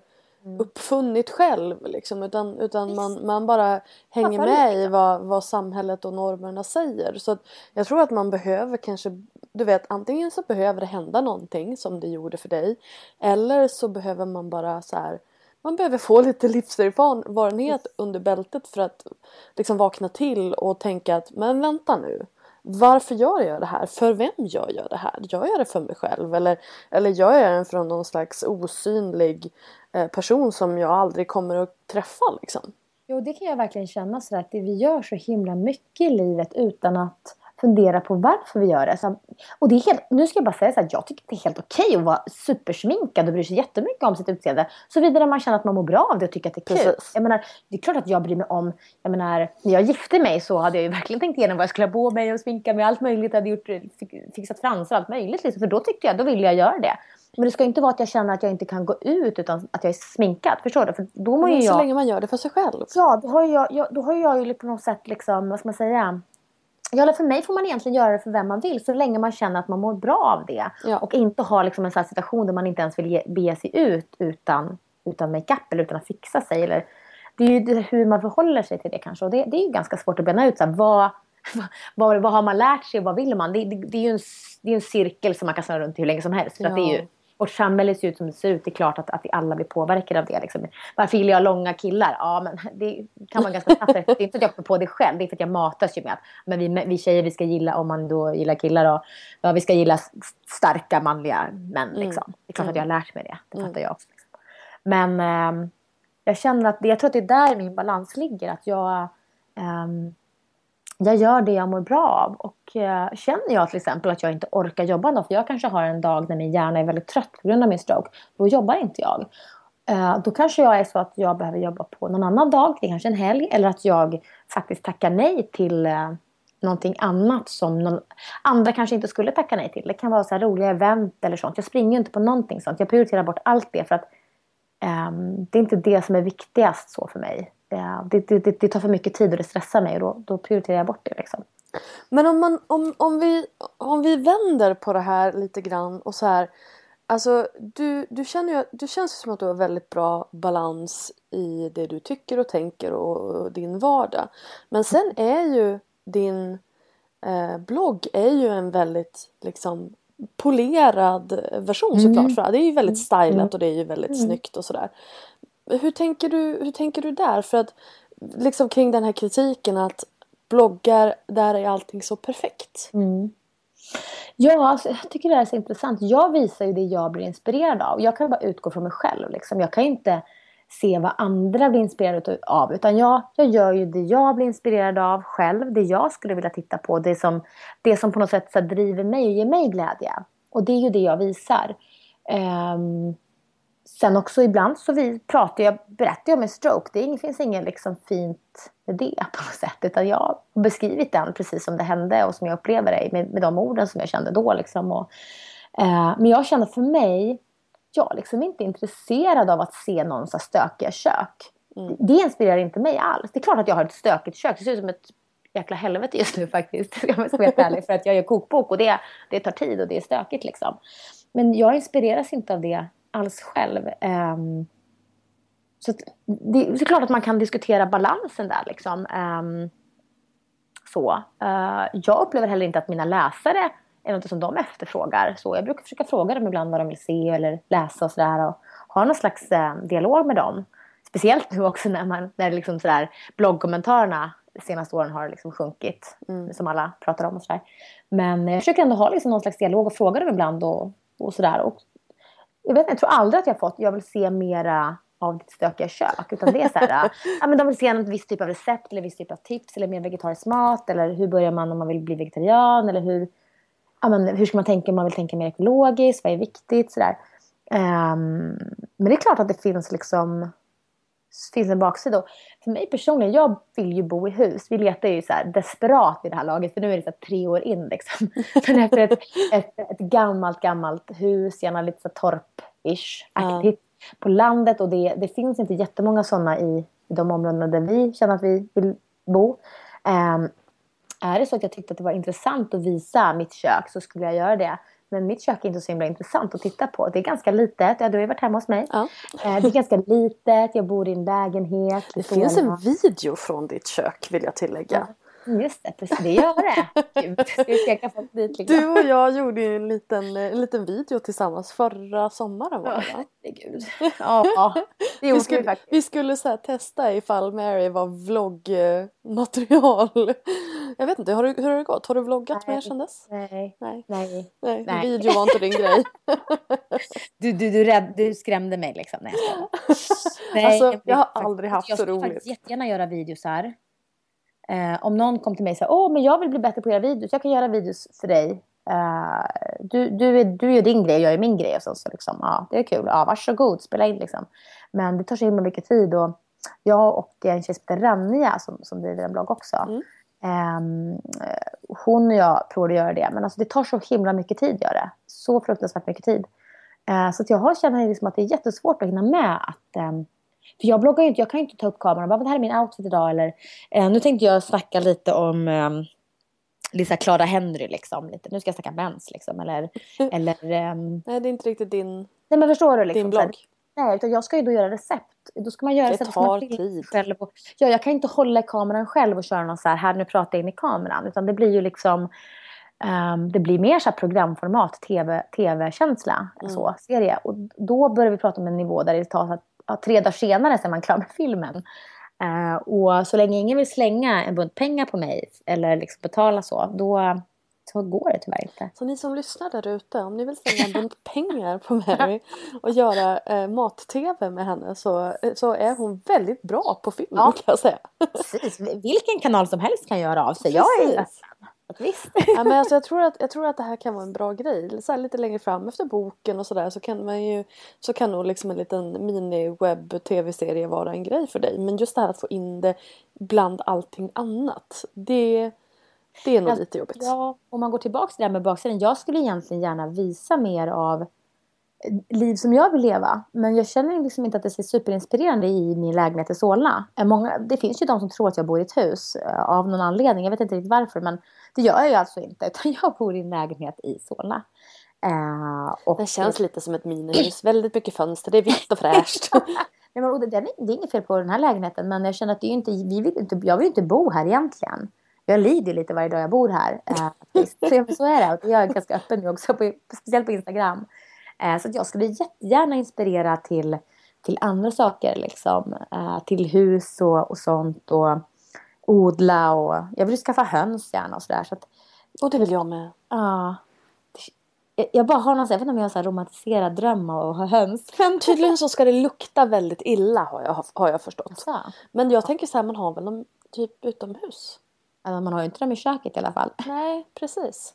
uppfunnit själv. Liksom, utan utan man, man bara hänger med i vad, vad samhället och normerna säger. Så att jag tror att man behöver kanske, du vet antingen så behöver det hända någonting som det gjorde för dig. Eller så behöver man bara så här man behöver få lite livserfarenhet under bältet för att liksom vakna till och tänka att men vänta nu. Varför gör jag det här? För vem gör jag det här? Gör jag det för mig själv? Eller, eller gör jag det från någon slags osynlig eh, person som jag aldrig kommer att träffa liksom? Jo, det kan jag verkligen känna så att vi gör så himla mycket i livet utan att fundera på varför vi gör det. Så, och det är helt, nu ska jag bara säga så här, jag tycker det är helt okej att vara supersminkad och bry sig jättemycket om sitt utseende. Såvida man känner att man mår bra av det och tycker att det är kul. Jag menar, det är klart att jag bryr mig om, jag menar, när jag gifte mig så hade jag ju verkligen tänkt igenom vad jag skulle ha på mig och sminka mig, allt möjligt. Jag hade gjort, fixat fransar och allt möjligt. Liksom, för då tyckte jag, då ville jag göra det. Men det ska inte vara att jag känner att jag inte kan gå ut utan att jag är sminkad. Förstår du? För då mår ju så jag... länge man gör det för sig själv. Ja, då har jag, jag, då har jag ju på något sätt liksom, vad ska man säga? Ja, för mig får man egentligen göra det för vem man vill så länge man känner att man mår bra av det. Ja. Och inte ha liksom en sån situation där man inte ens vill ge, bege sig ut utan, utan makeup eller utan att fixa sig. Eller, det är ju hur man förhåller sig till det kanske. Och det, det är ju ganska svårt att bena ut. Så här, vad, [laughs] vad, vad har man lärt sig? Vad vill man? Det, det, det är ju en, det är en cirkel som man kan snurra runt hur länge som helst. För Ja. det är ju, vårt samhälle ser ut som det ser ut. Det är klart att, att vi alla blir påverkade av det. Liksom. Varför gillar jag långa killar? Ja, men det kan man ganska snabbt. Det är inte att jag kommer på det själv. Det är för att jag matas ju med att men vi, vi tjejer vi ska gilla, om man då gillar killar, då, ja, vi ska gilla starka manliga män. Liksom. Det är klart att jag har lärt mig det. Det fattar jag också. Liksom. Men ehm, jag känner att det, jag tror att det är där min balans ligger. Att jag, ehm, jag gör det jag mår bra av. Och eh, känner jag till exempel att jag inte orkar jobba en dag, för jag kanske har en dag när min hjärna är väldigt trött på grund av min stroke, då jobbar inte jag. Eh, då kanske jag är så att jag behöver jobba på någon annan dag, det är kanske en helg, eller att jag faktiskt tackar nej till eh, någonting annat som någon, andra kanske inte skulle tacka nej till. Det kan vara så här roliga event eller sånt. Jag springer ju inte på någonting sånt. Jag prioriterar bort allt det för att ehm, det är inte det som är viktigast så för mig. Eh, det, det, det, tar för mycket tid och det stressar mig och då, då prioriterar jag bort det. Liksom. Men om, man, om, om, vi, om vi vänder på det här lite grann och så här. Alltså du, du känner ju, du känns som att du har väldigt bra balans i det du tycker och tänker och, och din vardag. Men sen är ju din eh, blogg är ju en väldigt liksom polerad version såklart. För det är ju väldigt stylat och det är ju väldigt snyggt och sådär. Hur tänker, du, hur tänker du där? För att liksom kring den här kritiken att bloggar, där är allting så perfekt. Mm. Ja, alltså, jag tycker det här är så intressant. Jag visar ju det jag blir inspirerad av. Jag kan bara utgå från mig själv. Liksom. Jag kan inte se vad andra blir inspirerade av. Utan jag, jag gör ju det jag blir inspirerad av själv. Det jag skulle vilja titta på. Det som, det som på något sätt så driver mig och ger mig glädje. Och det är ju det jag visar. Um, sen också ibland så vi pratar jag, berättar jag om en stroke. Det finns inget liksom fint med det på något sätt. Utan jag har beskrivit den precis som det hände och som jag upplever det med, med de orden som jag kände då. Liksom. Och, eh, men jag känner för mig, jag är liksom inte intresserad av att se någon så här stökiga kök. Det inspirerar inte mig alls. Det är klart att jag har ett stökigt kök. Det ser ut som ett jäkla helvete just nu faktiskt. [laughs] Ska jag vara ärlig. För att jag gör kokbok och det, det tar tid och det är stökigt liksom. Men jag inspireras inte av det alls själv. Ehm, så att det, det är klart att man kan diskutera balansen där liksom. Ehm, så. Eh, jag upplever heller inte att mina läsare är något som de efterfrågar. Så jag brukar försöka fråga dem ibland vad de vill se eller läsa och sådär. Och ha någon slags eh, dialog med dem. Speciellt nu också när, man, när liksom sådär, bloggkommentarerna de senaste åren har liksom sjunkit. Som alla pratar om och sådär. Men jag försöker ändå ha liksom någon slags dialog och fråga dem ibland och, och sådär. Och jag, vet, jag tror aldrig att jag har fått, jag vill se mera av ditt stökiga kök. Utan det är så här, [laughs] ja, men de vill se en viss typ av recept eller viss typ av tips eller mer vegetarisk mat. Eller hur börjar man om man vill bli vegetarian? Eller hur, ja, men hur ska man tänka om man vill tänka mer ekologiskt? Vad är viktigt? Så. Ehm, men det är klart att det finns liksom finns en baksida. Och För mig personligen, jag vill ju bo i hus. Vi letar ju så desperat i det här laget för nu är det så tre år in liksom. [laughs] Men efter ett, ett, ett gammalt, gammalt hus, gärna lite så torp-ish, aktigt på landet och det, det finns inte jättemånga sådana i, i de områdena där vi känner att vi vill bo. Ehm, är det så att jag tyckte att det var intressant att visa mitt kök så skulle jag göra det. Men mitt kök är inte så himla intressant att titta på. Det är ganska litet. Ja, du har ju varit hemma hos mig. Ja. Eh, Det är ganska litet. Jag bor i en lägenhet. Det finns en video från ditt kök vill jag tillägga. Just det, precis. Det gör det. Gud, ska vi peka folk dit liksom? Du och jag gjorde ju en liten, en liten video tillsammans förra sommaren var det va? Herregud. [laughs] Ja, det gjorde Vi vi, skulle, faktiskt. vi skulle så här testa ifall Mary var vloggmaterial. Jag vet inte, har du, hur har det gått? Har du vloggat Nej. mer sedan dess? Nej, Nej. nej. Nej, Nej. video var inte din grej. [laughs] Du, du, du, rädd, du skrämde mig liksom. [laughs] Nej, jag. Nej, Alltså, men jag har aldrig haft jag så skulle roligt. faktiskt jättegärna göra videosar. Eh, om någon kom till mig och sa åh men jag vill bli bättre på att göra videos, jag kan göra videos för dig. Eh, du, du, du gör din grej, jag gör min grej. Och så, så liksom, ja, det är kul, ja, varsågod, spela in liksom. Men det tar så himla mycket tid. Och jag och en tjej som heter Ranja som, som driver en blogg också. Mm. Um, hon och jag provar att göra det. Men alltså, det tar så himla mycket tid att göra det. Så fruktansvärt mycket tid. Uh, så att jag har känner liksom att det är jättesvårt att hinna med. att um, för jag bloggar ju inte, jag kan ju inte ta upp kameran och bara, det här är min outfit idag. Eller, uh, nu tänkte jag snacka lite om um, lite Clara Henry liksom. Lite, nu ska jag snacka mens liksom. Eller, [laughs] eller, um... Nej, det är inte riktigt din, Nej, men förstår du, liksom, din blogg. Nej, utan jag ska ju då göra recept. Då ska man göra det recept. tar tid. Själv och, ja, jag kan inte hålla i kameran själv och köra någon så här, här nu pratar jag in i kameran. Utan det blir ju liksom, um, det blir mer så programformat, tv, tv-känsla, mm. så, serie. Och då börjar vi prata om en nivå där det tar att, ja, tre dagar senare är man klar med filmen. Uh, och så länge ingen vill slänga en bunt pengar på mig eller liksom betala så, då, så går det tyvärr inte. Så ni som lyssnar där ute, om ni vill slänga en bunt [laughs] pengar på Mary och göra eh, mat-tv med henne så, så är hon väldigt bra på film ja. kan jag säga. Precis, vilken kanal som helst kan göra av sig. Jag är Visst. ja, men alltså, jag, [laughs] tror att, jag tror att det här kan vara en bra grej. Så lite längre fram efter boken och sådär så kan man ju så kan nog liksom en liten mini-webb tv-serie vara en grej för dig. Men just det här att få in det bland allting annat. Det, det är nog lite jobbigt. Ja, om man går tillbaka till det här med baksidan. Jag skulle egentligen gärna visa mer av liv som jag vill leva. Men jag känner liksom inte att det ser superinspirerande i min lägenhet i Solna. Många, det finns ju de som tror att jag bor i ett hus eh, av någon anledning. Jag vet inte riktigt varför men det gör jag ju alltså inte. [laughs] Utan jag bor i en lägenhet i Solna. Uh, och det känns lite som ett minihus. Väldigt mycket fönster. Det är vitt och fräscht. [laughs] Nej, men, det, det är inget fel på den här lägenheten. Men jag känner att det är inte, vi vill inte, jag vill inte bo här egentligen jag lider lite varje dag jag bor här. Eh, [laughs] så, så är det. Och jag är ganska öppen nu också, på, speciellt på Instagram. Eh, så jag skulle jättegärna inspirera till, till andra saker. Liksom. Eh, till hus och, och sånt. Och odla och jag vill skaffa höns gärna och sådär. Så att, och det vill jag med. Ja. Jag bara har någon, jag vet inte om jag har en romantiserad dröm av att ha höns. [laughs] Men tydligen så ska det lukta väldigt illa har jag, har jag förstått. Så. Men jag tänker så här, man har väl någon typ utomhus? Alltså man har ju inte dem i köket i alla fall. Nej, precis.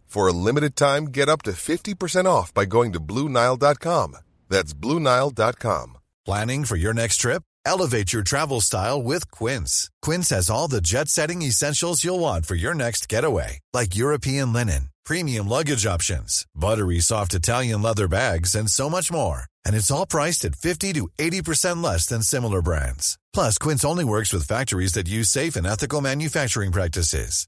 For a limited time, get up to 50% off by going to Bluenile.com. That's Bluenile.com. Planning for your next trip? Elevate your travel style with Quince. Quince has all the jet setting essentials you'll want for your next getaway, like European linen, premium luggage options, buttery soft Italian leather bags, and so much more. And it's all priced at 50 to 80% less than similar brands. Plus, Quince only works with factories that use safe and ethical manufacturing practices.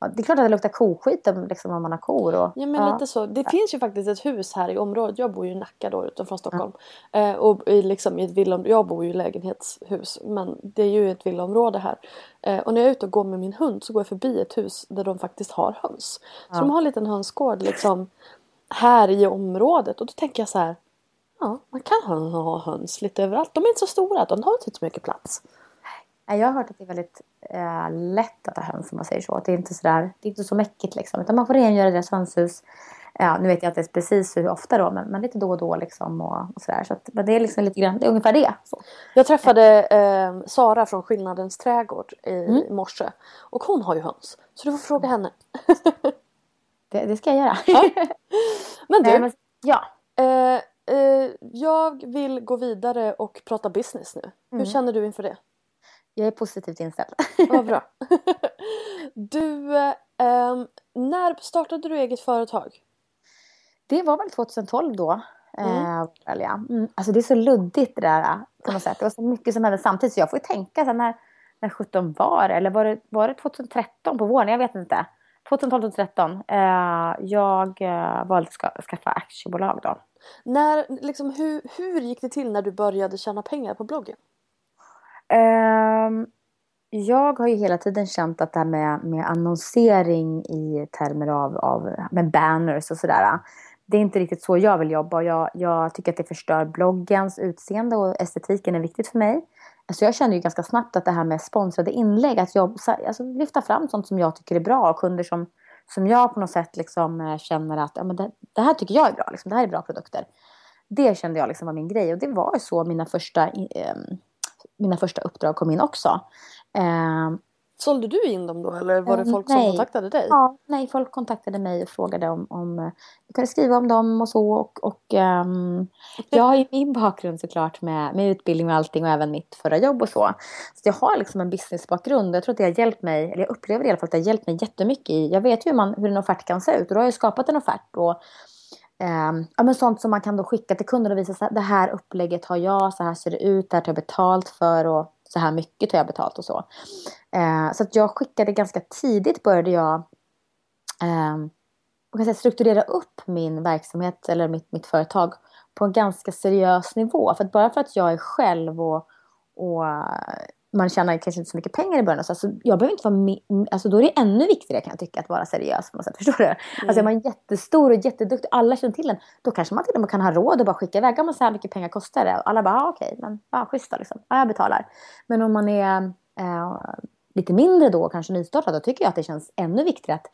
Ja, det är klart att det luktar koskit liksom, om man har kor. Och, ja, men ja. lite så. Det ja. finns ju faktiskt ett hus här i området. Jag bor ju i Nacka då utanför Stockholm. Eh, och i, liksom, i ett villom, jag bor ju i lägenhetshus men det är ju ett villaområde här. Eh, och när jag är ute och går med min hund så går jag förbi ett hus där de faktiskt har höns. Så de har en liten hönsgård liksom här i området och då tänker jag så här. Ja, man kan ha höns lite överallt. De är inte så stora, de har inte så mycket plats. Jag har hört att det är väldigt eh, lätt att ha höns om man säger så. Att det är inte så där, det är inte så mäckigt liksom. Utan man får rengöra deras hönshus. Ja, nu vet jag inte precis hur ofta då, men, men lite då och då liksom och, och sådär. Så att, men det är liksom lite grann, det är ungefär det. Så. Jag träffade eh, Sara från Skillnadens trädgård i mm. morse. Och hon har ju höns. Så du får fråga henne. det, det ska jag göra. [laughs] Ja. Men du. Nej, men, ja. Eh, eh, jag vill gå vidare och prata business nu. Hur Mm. känner du inför det? Jag är positivt inställd. Vad bra. [laughs] du, eh, när startade du eget företag? Det var väl 2012 då. Mm. Eh, mm. Alltså det är så luddigt det där på något sätt. Det var så mycket som hände samtidigt så jag får ju tänka så när, när 17 var? Eller var det, var det 2013 på våren? Jag vet inte. 2012, 2013. Eh, jag eh, valde att ska, skaffa aktiebolag då. När, liksom, hur, hur gick det till när du började tjäna pengar på bloggen? Ehm, jag har ju hela tiden känt att det här med, med annonsering i termer av, av med banners och sådär. Det är inte riktigt så jag vill jobba. Jag, jag tycker att det förstör bloggens utseende och estetiken är viktigt för mig. Alltså jag känner ju ganska snabbt att det här med sponsrade inlägg, att jag, alltså lyfta fram sånt som jag tycker är bra och kunder som, som jag på något sätt liksom eh, känner att ja, men det, det här tycker jag är bra, liksom, det här är bra produkter. Det kände jag liksom var min grej och det var ju så mina första, eh, mina första uppdrag kom in också. Eh, Sålde du in dem då eller var det Mm, folk som nej. kontaktade dig? Ja, nej, folk kontaktade mig och frågade om, om eh, jag kunde skriva om dem och så. Och, och ehm, [laughs] jag har ju min bakgrund såklart med, med utbildning och allting och även mitt förra jobb och så. Så jag har liksom en businessbakgrund. Jag tror att det har hjälpt mig, eller jag upplever i alla fall att det har hjälpt mig jättemycket i, jag vet ju hur, man, hur en offert kan se ut och då har jag skapat en offert. Och, ehm, ja, men sånt som man kan då skicka till kunden och visa så här, det här upplägget har jag, så här ser det ut, det här tar jag betalt för och så här mycket tar jag betalt och så. Eh, så att jag skickade ganska tidigt började jag eh, kan säga, strukturera upp min verksamhet eller mitt, mitt företag på en ganska seriös nivå. För att bara för att jag är själv och, och man tjänar kanske inte så mycket pengar i början. Så alltså, jag behöver inte vara mi- alltså, då är det ännu viktigare kan jag tycka att vara seriös på något sätt. Förstår du? Alltså är man jättestor och jätteduktig, alla känner till en. Då kanske man till och med kan ha råd att bara skicka iväg. Men så här mycket pengar kostar det. Och alla bara, ah, okej, men ja, schysst då liksom. Ja, jag betalar. Men om man är eh, lite mindre då, kanske nystartad, då tycker jag att det känns ännu viktigare att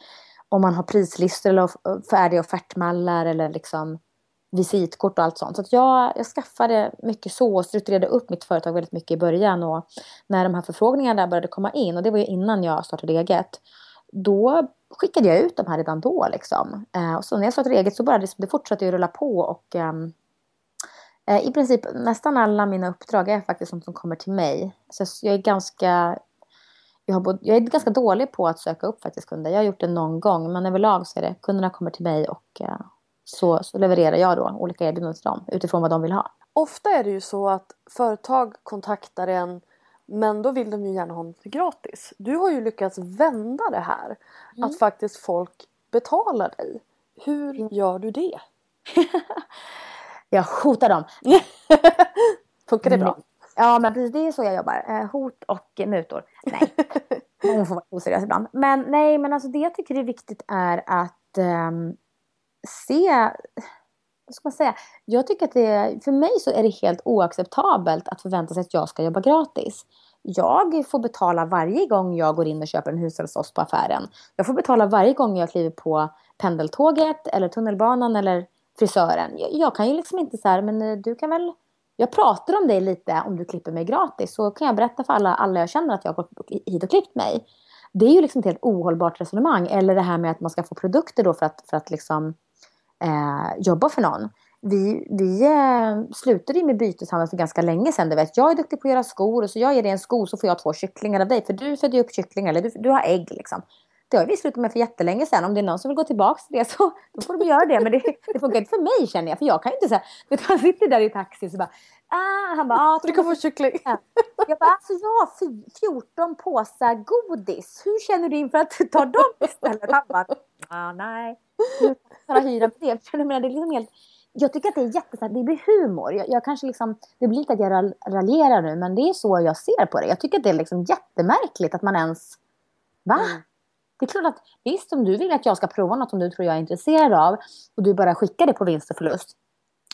om man har prislistor eller färdiga offertmallar eller liksom visitkort och allt sånt. Så att jag, jag skaffade mycket så och strukturerade upp mitt företag väldigt mycket i början. Och när de här förfrågningarna började komma in, och det var ju innan jag startade eget, då skickade jag ut de här redan då. Liksom. Eh, och så när jag startade eget så bara det, det fortsatte ju rulla på. Och, ehm, eh, I princip nästan alla mina uppdrag är faktiskt sånt som kommer till mig. Så jag är ganska jag, har både, jag är ganska dålig på att söka upp faktiskt kunder. Jag har gjort det någon gång, men överlag så är det kunderna kommer till mig och eh, så, så levererar jag då olika erbjudanden till dem utifrån vad de vill ha. Ofta är det ju så att företag kontaktar en men då vill de ju gärna ha något gratis. Du har ju lyckats vända det här. Att faktiskt folk betalar dig. Hur gör du det? [laughs] Jag hotar dem. [laughs] Funkar det bra? Ja, men precis det är så jag jobbar. Eh, hot och mutor. Nej, [laughs] hon får vara oseriös ibland. Men nej, men alltså det jag tycker är viktigt är att ehm, se... Vad ska man säga? Jag tycker att det, för mig så är det helt oacceptabelt att förvänta sig att jag ska jobba gratis. Jag får betala varje gång jag går in och köper en hushållsost på affären. Jag får betala varje gång jag kliver på pendeltåget eller tunnelbanan eller frisören. Jag, jag kan ju liksom inte så här, men eh, du kan väl... Jag pratar om dig lite om du klipper mig gratis. Så kan jag berätta för alla, alla jag känner att jag har gått hit och klippt mig. Det är ju liksom ett helt ohållbart resonemang. Eller det här med att man ska få produkter då för att, för att liksom, eh, jobba för någon. Vi, vi eh, slutade med byteshandel för ganska länge sedan. Du vet. Jag är duktig på att göra skor och så jag ger dig en sko så får jag två kycklingar av dig. För du födde ju upp kycklingar eller du, du har ägg liksom. Det har vi slutat med för jättelänge sedan. Om det är någon som vill gå tillbaka till det så [laughs] då får de göra det. Men det, det funkar inte för mig känner jag. För jag kan ju inte säga, vet du, man sitter där i taxi så bara, ah, han bara, ah, Du kan få kyckling. jag bara, alltså jag har fy- 14 påsar godis. Hur känner du inför att ta dem istället? Han bara, ah, nej. Bara hyra på det. Jag menar, det är liksom helt... Jag tycker att det är jättesnällt, det blir humor. Jag, jag kanske liksom, det blir lite att jag ral- raljerar nu, men det är så jag ser på det. Jag tycker att det är liksom jättemärkligt att man ens... Va? Det är klart att visst, om du vill att jag ska prova något som du tror jag är intresserad av och du bara skickar det på vinst och förlust.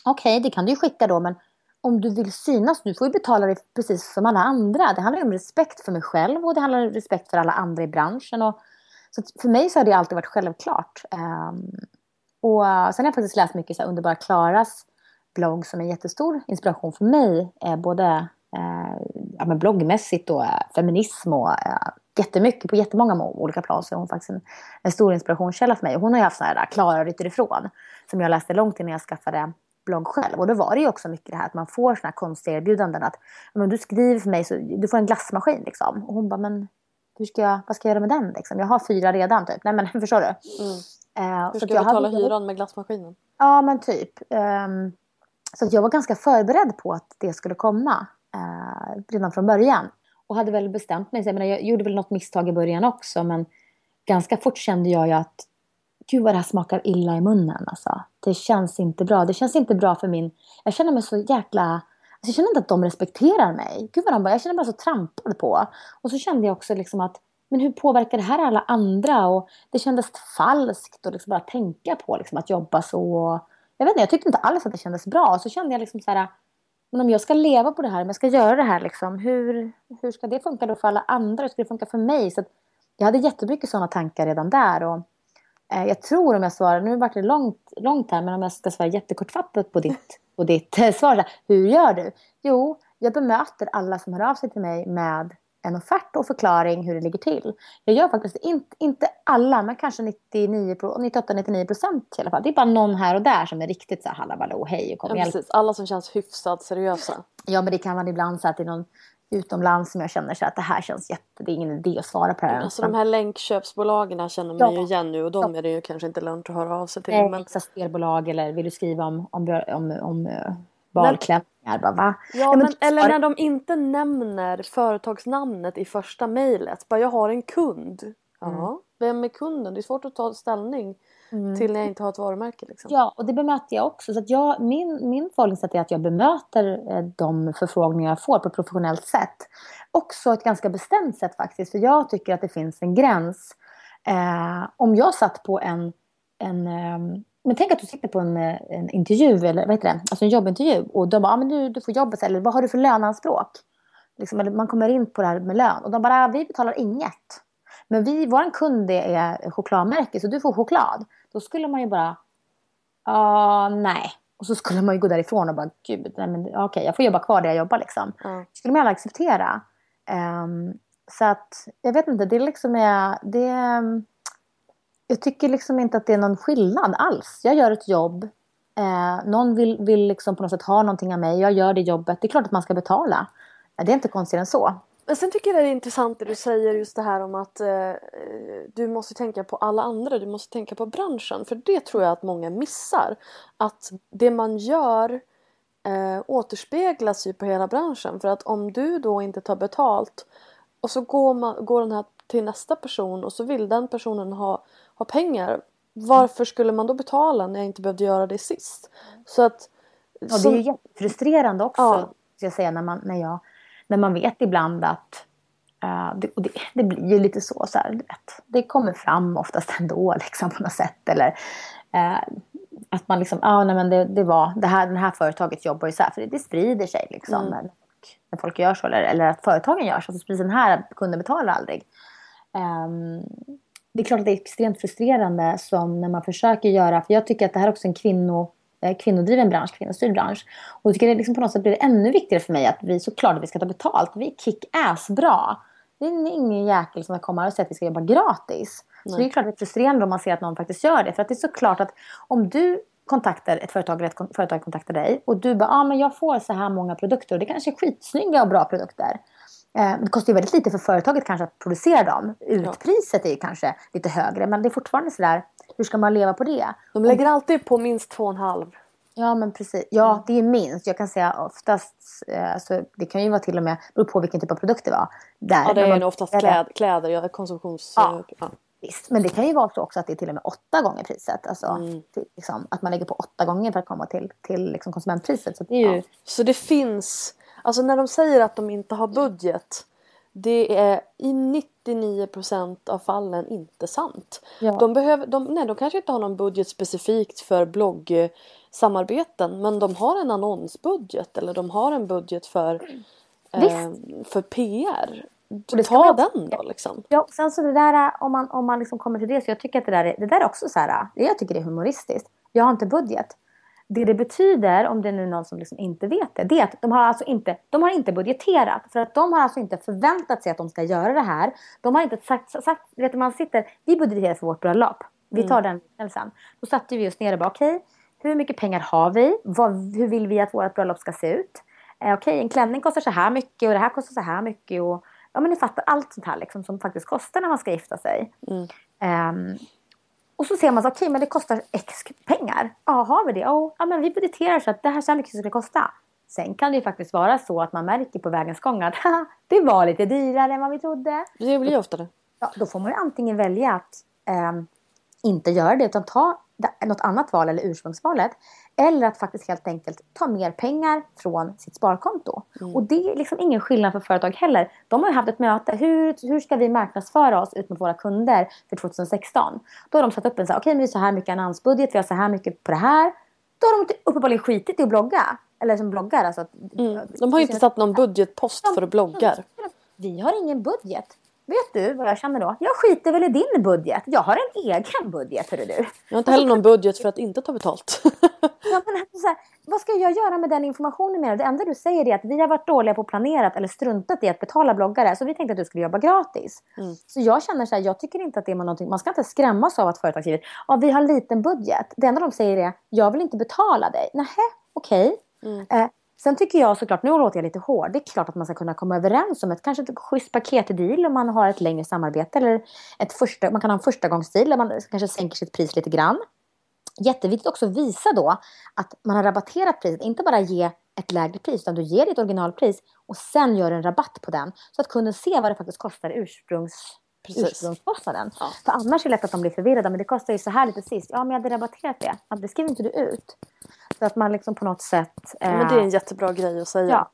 Okej, det kan du ju skicka då, men om du vill synas, du får ju betala det precis som alla andra. Det handlar ju om respekt för mig själv och det handlar om respekt för alla andra i branschen. Och, så för mig så har det alltid varit självklart. Ehm, och sen har jag faktiskt läst mycket så här, Underbara Klaras blogg som är en jättestor inspiration för mig. Eh, både eh, ja, men bloggmässigt och eh, feminism och eh, jättemycket på jättemånga olika plan. Så är hon faktiskt en, en stor inspirationskälla för mig. Hon har ju haft så här eh, Klara ryter ifrån som jag läste långt innan jag skaffade blogg själv. Och då var det ju också mycket det här att man får såna här konstiga erbjudanden att men du skriver för mig så du får en glassmaskin liksom. Och hon bara, men hur ska jag, vad ska jag göra med den liksom? Jag har fyra redan typ. Nej men [laughs] förstår du? Mm. Eh, Hur så ska att du betala hade- hyran med glassmaskinen? Ja, men typ. Ehm, så att jag var ganska förberedd på att det skulle komma eh, redan från början. Och hade väl bestämt mig. Så jag, menar, jag gjorde väl något misstag i början också. Men ganska fort kände jag ju att gud vad det här smakar illa i munnen. Alltså. Det känns inte bra. Det känns inte bra för min... Jag känner mig så jäkla... Alltså, jag känner inte att de respekterar mig. Gud vad de bara... Jag känner mig så trampad på. Och så kände jag också liksom att men hur påverkar det här alla andra? Och det kändes falskt att liksom bara tänka på liksom att jobba så. Jag vet inte, jag tyckte inte alls att det kändes bra. Så kände jag liksom så här, men om jag ska leva på det här, om jag ska göra det här, liksom, hur, hur ska det funka då för alla andra? Hur ska det funka för mig? Så att jag hade jättemycket sådana tankar redan där. Och, eh, jag tror om jag svarar, nu vart det långt, långt här, men om jag ska svara jättekortfattat på ditt, på ditt svar. här, Hur gör du? Jo, jag bemöter alla som hör av sig till mig med en offert och förklaring hur det ligger till. Jag gör faktiskt inte, inte alla, men kanske 98-99 procent i alla fall. Det är bara någon här och där som är riktigt så här hallaballå, hej och kom Ja, hjälp. precis. Alla som känns hyfsat seriösa. Ja, men det kan vara ibland så att det är någon utomlands som jag känner så att det här känns jätte... Det är ingen idé att svara på det här. Alltså de här länkköpsbolagen känner man ju Ja. igen nu och de är det ju kanske inte lönt att höra av sig till. Nej, Men... men... spelbolag eller vill du skriva om, om, om, om, uh, balklänningar? Bara, va? Ja, men, eller svara- när de inte nämner företagsnamnet i första mejlet. Bara jag har en kund. Ja, Mm. vem är kunden? Det är svårt att ta ställning till när jag inte har ett varumärke. Liksom. Ja, och det bemöter jag också. Så att jag, min, min förhållningssätt är att jag bemöter eh, de förfrågningar jag får på ett professionellt sätt. Också ett ganska bestämt sätt faktiskt. För jag tycker att det finns en gräns. Eh, om jag satt på en... en eh, men tänk att du sitter på en, eh, en intervju, eller vad heter det? Alltså en jobbintervju. Och de bara, ah, men du, du får jobbet. Eller vad har du för löneanspråk? Liksom, eller man kommer in på det här med lön. Och de bara, ah, vi betalar inget. Men vi, vår kund är chokladmärke så du får choklad. Då skulle man ju bara, ja nej. Och så skulle man ju gå därifrån och bara, gud, nej men okej, jag får jobba kvar där jag jobbar liksom. Ja. Det skulle man aldrig acceptera. Ehm, så att, jag vet inte, det liksom är, det jag tycker liksom inte att det är någon skillnad alls. Jag gör ett jobb, eh, någon vill, vill liksom på något sätt ha någonting av mig, jag gör det jobbet. Det är klart att man ska betala. Det är inte konstigt än så. Men sen tycker jag det är intressant det du säger just det här om att eh, du måste tänka på alla andra, du måste tänka på branschen. För det tror jag att många missar. Att det man gör eh, återspeglas ju på hela branschen. För att om du då inte tar betalt och så går, man, går den här till nästa person och så vill den personen ha, ha pengar. Varför skulle man då betala när jag inte behövde göra det sist? Så att... Som- det är ju jättefrustrerande också, Ja. ska jag säga, när man, när, jag, när man vet ibland att eh, det, och det, det blir ju lite så, så här, vet, det kommer fram oftast ändå [laughs] liksom, på något sätt. Eller eh, att man liksom, ah, nej, men det, det var, det här, det här företaget jobbar ju så här, för det, det sprider sig liksom. Mm. När, folk, när folk gör så, eller, eller att företagen gör så, så sprids den här kunden betalar aldrig. Ehm, det är klart att det är extremt frustrerande som när man försöker göra, för jag tycker att det här är också en kvinno, kvinnodriven bransch, kvinnostyrd bransch. Och jag tycker det liksom på något sätt blir det ännu viktigare för mig att vi såklart att vi ska ta betalt. Vi är kick-ass bra. Det är ingen jäkel som kommer och säger att vi ska jobba gratis. Så det är klart att det är frustrerande om man ser att någon faktiskt gör det. För att det är såklart att om du kontaktar ett företag eller ett företag kontaktar dig och du bara, ah, men jag får så här många produkter och det kanske är skitsnygga och bra produkter. Eh, Det kostar ju väldigt lite för företaget kanske att producera dem. Utpriset är ju kanske lite högre men det är fortfarande sådär, hur ska man leva på det? De lägger alltid på minst två och en halv. Ja men precis, ja det är minst. Jag kan säga oftast, eh, så det kan ju vara till och med, beror på vilken typ av produkt det var. Där, Ja, det är man- nog oftast kläd, kläder, ja, konsumtions... Ja. ja. Visst, men det kan ju vara så också att det är till och med åtta gånger priset. Alltså, Mm. liksom, att man lägger på åtta gånger för att komma till, till liksom, konsumentpriset. Så det ju, Ja. Så det finns, alltså när de säger att de inte har budget. Det är i 99% av fallen inte sant. Ja. De, behöver, de, nej, de kanske inte har någon budget specifikt för bloggsamarbeten. Men de har en annonsbudget eller de har en budget för, eh, för PR. ta man- den då liksom. Ja, sen så det där om man, om man liksom kommer till det så jag tycker att det där är, det där är också så här, det jag tycker det är humoristiskt. Jag har inte budget. Det det betyder, om det är nu någon som liksom inte vet det, det är att de har alltså inte, de har inte budgeterat. För att de har alltså inte förväntat sig att de ska göra det här. De har inte sagt, sagt vet du, man sitter, vi budgeterar för vårt bröllop. Vi tar den liknelsen. Då satte vi oss ner och bara, okej, hur mycket pengar har vi? Vad, hur vill vi att vårt bröllop ska se ut? Eh, okej, en klänning kostar så här mycket och det här kostar så här mycket. Och, ja, men ni fattar allt sånt här liksom, som faktiskt kostar när man ska gifta sig. Ehm, och så ser man så okej men det kostar x pengar. Ja, har vi det? Oh, ja, men vi budgeterar så att det här är så mycket det kosta. Sen kan det ju faktiskt vara så att man märker på vägens gång att "Haha, det var lite dyrare än vad vi trodde. Det blir ju ofta det. Ja, då får man ju antingen välja att ehm, inte göra det utan ta något annat val eller ursprungsvalet. Eller att faktiskt helt enkelt ta mer pengar från sitt sparkonto. Och det är liksom ingen skillnad för företag heller. De har ju haft ett möte. Hur, hur ska vi marknadsföra oss ut mot våra kunder för 2016? Då har de satt upp en så här, okej men vi har så här mycket annonsbudget, vi har så här mycket på det här. Då har de uppenbarligen skitit i att blogga. Eller som bloggar alltså. Mm. De har ju inte satt någon budgetpost för bloggar. vi har ingen budget. Vet du vad jag känner då? Jag skiter väl i din budget. Jag har en egen budget, hörru du. Jag har inte heller någon budget för att inte ta betalt. [laughs] Ja, men alltså så här, vad ska jag göra med den informationen med Det enda du säger är att vi har varit dåliga på att planera eller struntat i att betala bloggare. Så vi tänkte att du skulle jobba gratis. Så jag känner så här, jag tycker inte att det är någonting, man ska inte skrämmas av att företag skriver ja, vi har en liten budget. Det enda de säger är, jag vill inte betala dig. Nähä, okej. Eh, sen tycker jag såklart, nu låter jag lite hård, det är klart att man ska kunna komma överens om ett kanske ett schysst paketdeal om man har ett längre samarbete. Eller ett första, man kan ha en förstagångsdeal där man kanske sänker sitt pris lite grann. Jätteviktigt också att visa då att man har rabatterat priset. Inte bara ge ett lägre pris utan du ger ditt originalpris och sen gör en rabatt på den. Så att kunden ser vad det faktiskt kostar i ursprungs, Precis. ursprungskostnaden. Ja. För annars är det lätt att de blir förvirrade. Men det kostar ju så här lite sist. Ja men jag hade rabatterat det. Ja, det skriver inte du ut. Så att man liksom på något sätt... Ja, men det är en eh, jättebra grej att säga. Ja.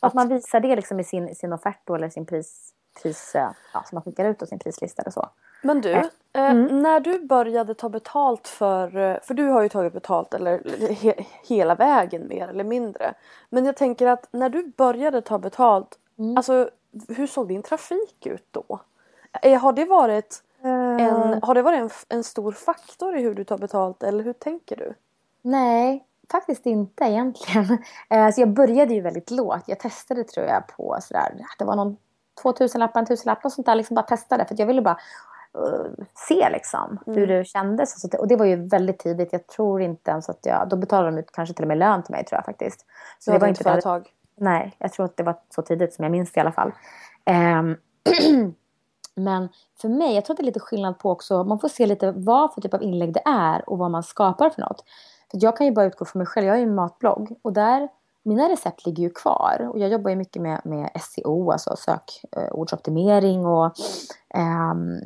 Att man visar det liksom i sin, sin offert då, eller sin pris, pris eh, ja, som man skickar ut och sin prislista eller så. Men du, Eh, eh, mm. när du började ta betalt för, eh, för du har ju tagit betalt eller he, hela vägen mer eller mindre. Men jag tänker att när du började ta betalt, Mm. alltså hur såg din trafik ut då? Eh, Har det varit, Eh. en, har det varit en, en stor faktor i hur du tar betalt eller hur tänker du? Nej, faktiskt inte egentligen. [laughs] Eh, Så jag började ju väldigt lågt. Jag testade tror jag på sådär, det var någon 2000 lapp, en tusenlapp och sånt där. Liksom bara testade för att jag ville bara eh, se liksom hur det kändes. Så att det- Och det var ju väldigt tidigt. Jag tror inte ens att jag, då betalade de ut kanske till och med lön till mig tror jag faktiskt. Så Du hade inte väldigt- företag? Nej, jag tror att det var så tidigt som jag minns det i alla fall. Ehm, [clears throat] [clears throat] men för mig, jag tror att det är lite skillnad på också, man får se lite vad för typ av inlägg det är och vad man skapar för något. För jag kan ju bara utgå från mig själv, jag har ju en matblogg och där, mina recept ligger ju kvar. Och jag jobbar ju mycket med, med SEO, alltså sökordsoptimering eh, och ehm,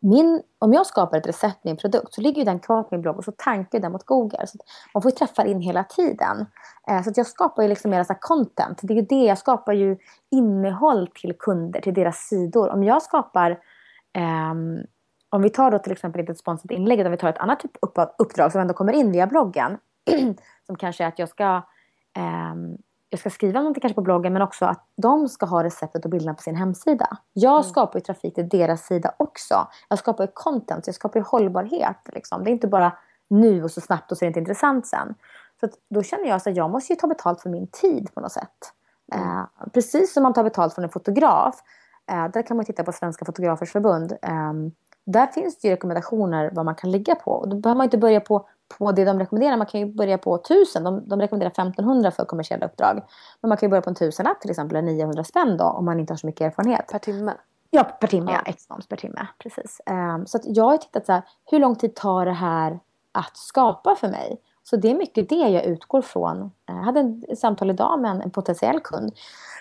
min, om jag skapar ett recept med en produkt så ligger ju den kvar på min blogg och så tankar den mot Google. Så man får ju träffa in hela tiden. Eh, så att jag skapar ju liksom mer så här content. Det är ju det, jag skapar ju innehåll till kunder, till deras sidor. Om jag skapar, ehm, om vi tar då till exempel inte ett sponsrat inlägg utan vi tar ett annat typ av uppdrag som ändå kommer in via bloggen. [clears throat] som kanske är att jag ska ehm, jag ska skriva någonting kanske på bloggen men också att de ska ha receptet och bilderna på sin hemsida. Jag skapar ju trafik till deras sida också. Jag skapar ju content, jag skapar ju hållbarhet. Liksom. Det är inte bara nu och så snabbt och så är det inte intressant sen. Så då känner jag att jag måste ju ta betalt för min tid på något sätt. Eh, precis som man tar betalt från en fotograf. Eh, där kan man titta på Svenska Fotografers Förbund. Eh, där finns det ju rekommendationer vad man kan ligga på. Och då behöver man inte börja på, på det de rekommenderar. Man kan ju börja på 1000. De, de rekommenderar 1500 för kommersiella uppdrag. Men man kan ju börja på en tusenlapp till exempel, eller 900 spänn då, om man inte har så mycket erfarenhet. Per timme? Ja, per timme. Ja. X-moms per timme. Precis. Ehm, så jag har tittat så här, hur lång tid tar det här att skapa för mig? Så det är mycket det jag utgår från. Eh, Jag hade ett samtal idag med en, en potentiell kund.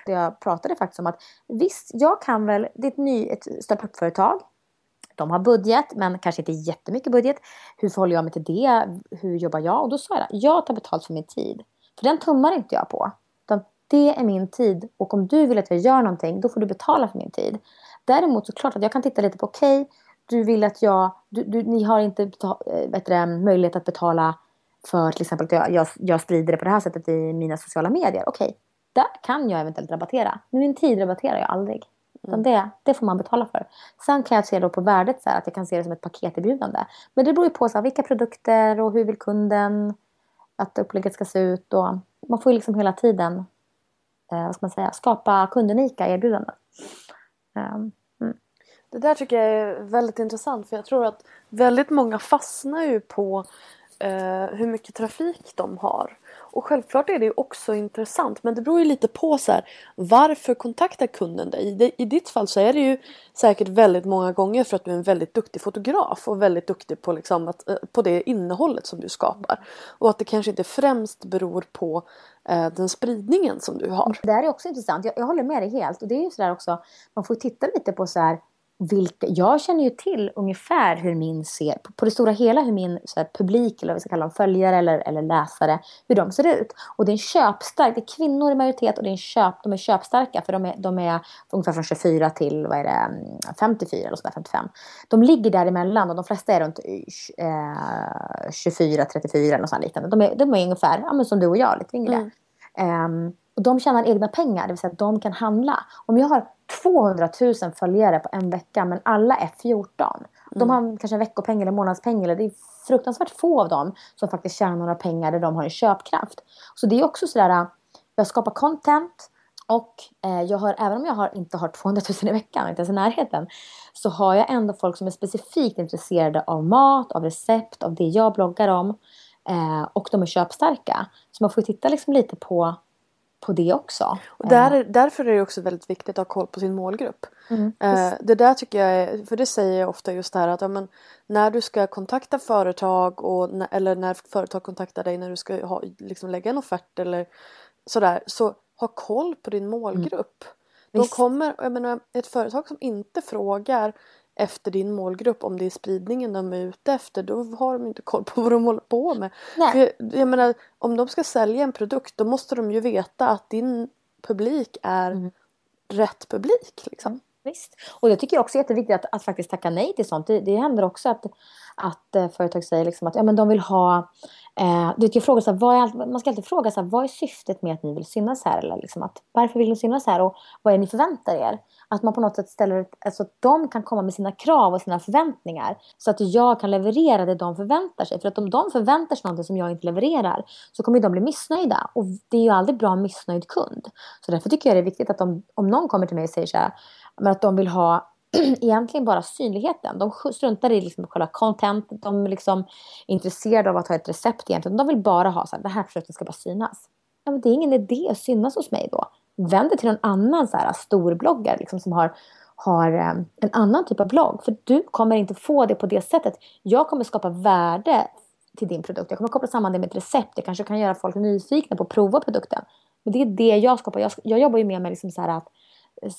Jag pratade faktiskt om att visst, jag kan väl, det är ett, ny, ett startup-företag. De har budget, men kanske inte jättemycket budget. Hur förhåller jag mig till det? Hur jobbar jag? Och då sa jag, jag tar betalt för min tid. För den tummar inte jag på. Utan det är min tid. Och om du vill att jag gör någonting, då får du betala för min tid. Däremot så klart att jag kan titta lite på, okej, du vill att jag, du, du, ni har inte betal, äh, eh, möjlighet att betala för till exempel att jag, jag, jag sprider det på det här sättet i mina sociala medier. Okej, där kan jag eventuellt rabattera. Men min tid rabatterar jag aldrig. Utan Det, det får man betala för. Sen kan jag se då på värdet så här, att jag kan se det som ett paketerbjudande. Men det beror ju på så här, vilka produkter och hur vill kunden att upplägget ska se ut. Och man får ju liksom hela tiden eh, vad ska man säga, skapa kundunika erbjudanden. Um, mm. Det där tycker jag är väldigt intressant för jag tror att väldigt många fastnar ju på eh, hur mycket trafik de har. Och självklart är det också intressant men det beror ju lite på så här, varför kontaktar kunden dig? I ditt fall så är det ju säkert väldigt många gånger för att du är en väldigt duktig fotograf och väldigt duktig på, liksom att, eh, på det innehållet som du skapar. Och att det kanske inte främst beror på eh, den spridningen som du har. Det här är också intressant. Jag, jag håller med dig helt och det är ju sådär också, man får titta lite på så här vilka, jag känner ju till ungefär hur min ser, på, det stora hela hur min så här, publik, eller vad vi ska kalla dem, följare eller, eller läsare, hur de ser ut. Och det är en köpstark, det är kvinnor i majoritet och det är en köp, de är köpstarka för de är, de är ungefär från 24 till vad är det, 54 eller sådär, 55. De ligger däremellan och de flesta är runt eh, 24, 34 eller något sånt liknande. De är, de är ungefär ja, men som du och jag, lite yngre. Mm. Um, och de tjänar egna pengar, det vill säga att de kan handla. Om jag har 200 000 följare på en vecka men alla är 14. Mm. De har kanske en veckopeng eller månadspeng. Eller det är fruktansvärt få av dem som faktiskt tjänar några pengar där de har en köpkraft. Så det är också sådär, jag skapar content och eh, jag har, även om jag har, inte har 200 000 i veckan, inte ens i närheten, så har jag ändå folk som är specifikt intresserade av mat, av recept, av det jag bloggar om. Eh, och de är köpstarka. Så man får titta liksom lite på på det också. Och där, därför är det också väldigt viktigt att ha koll på sin målgrupp. Mm. Eh, det där tycker jag är, för det säger jag ofta just det här att ja, men, när du ska kontakta företag och, eller när företag kontaktar dig när du ska ha, liksom lägga en offert eller sådär så ha koll på din målgrupp. Mm. De kommer, jag menar, ett företag som inte frågar efter din målgrupp om det är spridningen de är ute efter då har de inte koll på vad de håller på med. För jag, jag menar om de ska sälja en produkt då måste de ju veta att din publik är mm. rätt publik. Liksom. Visst. Och jag tycker också är jätteviktigt att, att faktiskt tacka nej till sånt. Det, det händer också att, att eh, företag säger liksom att ja, men de vill ha Eh, du ska fråga så här, vad är, man ska alltid fråga så här, vad är syftet med att ni vill synas här? Eller liksom att, varför vill ni synas här? Och vad är det ni förväntar er? Att man på något sätt ställer, alltså att de kan komma med sina krav och sina förväntningar. Så att jag kan leverera det de förväntar sig. För att om de förväntar sig något som jag inte levererar så kommer de bli missnöjda. Och det är ju aldrig bra missnöjd kund. Så därför tycker jag det är viktigt att de, om någon kommer till mig och säger så här, men att de vill ha [clears throat] egentligen bara synligheten. De struntar i liksom själva content. De är liksom intresserade av att ha ett recept egentligen. De vill bara ha så här, det här produkten ska bara synas. Ja, men det är ingen idé att synas hos mig då. Vänd dig till någon annan så här, storbloggare liksom, som har, har ehm, en annan typ av blogg. För du kommer inte få det på det sättet. Jag kommer skapa värde till din produkt. Jag kommer koppla samman det med ett recept. Jag kanske kan göra folk nyfikna på att prova produkten. Men det är det jag skapar. Jag, jag jobbar ju mer med liksom så här att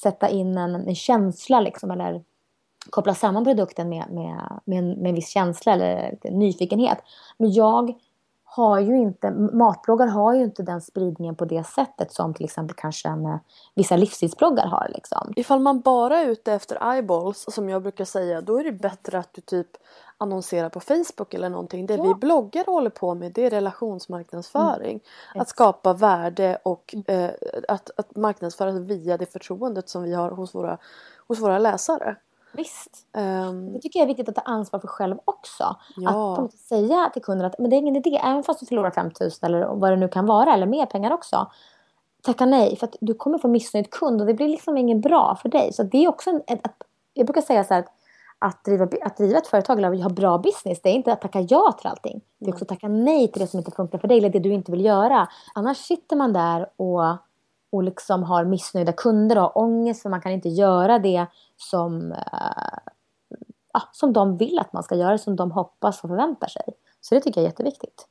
sätta in en, en känsla liksom, eller koppla samman produkten med, med, med, en, med en viss känsla eller nyfikenhet. Men jag har ju inte, matbloggar har ju inte den spridningen på det sättet som till exempel kanske en, vissa livsstilsbloggar har. Liksom. Ifall man bara är ute efter eyeballs som jag brukar säga då är det bättre att du typ annonserar på Facebook eller någonting. Det ja. vi bloggar håller på med det är relationsmarknadsföring. Mm. Att skapa värde och mm. eh, att, att marknadsföra via det förtroendet som vi har hos våra, hos våra läsare. Visst. Um, det tycker jag är viktigt att ta ansvar för själv också. Ja. Att säga till kunden att men det är ingen idé, även fast du förlorar 5 000 eller vad det nu kan vara, eller mer pengar också. Tacka nej, för att du kommer få missnöjd kund och det blir liksom inget bra för dig. Så det är också en, ett, ett, jag brukar säga så här att att driva, att driva ett företag eller ha bra business, det är inte att tacka ja till allting. Det är också att tacka nej till det som inte funkar för dig eller det du inte vill göra. Annars sitter man där och, och liksom har missnöjda kunder och har ångest för man kan inte göra det som, äh, som de vill att man ska göra, som de hoppas och förväntar sig. Så det tycker jag är jätteviktigt.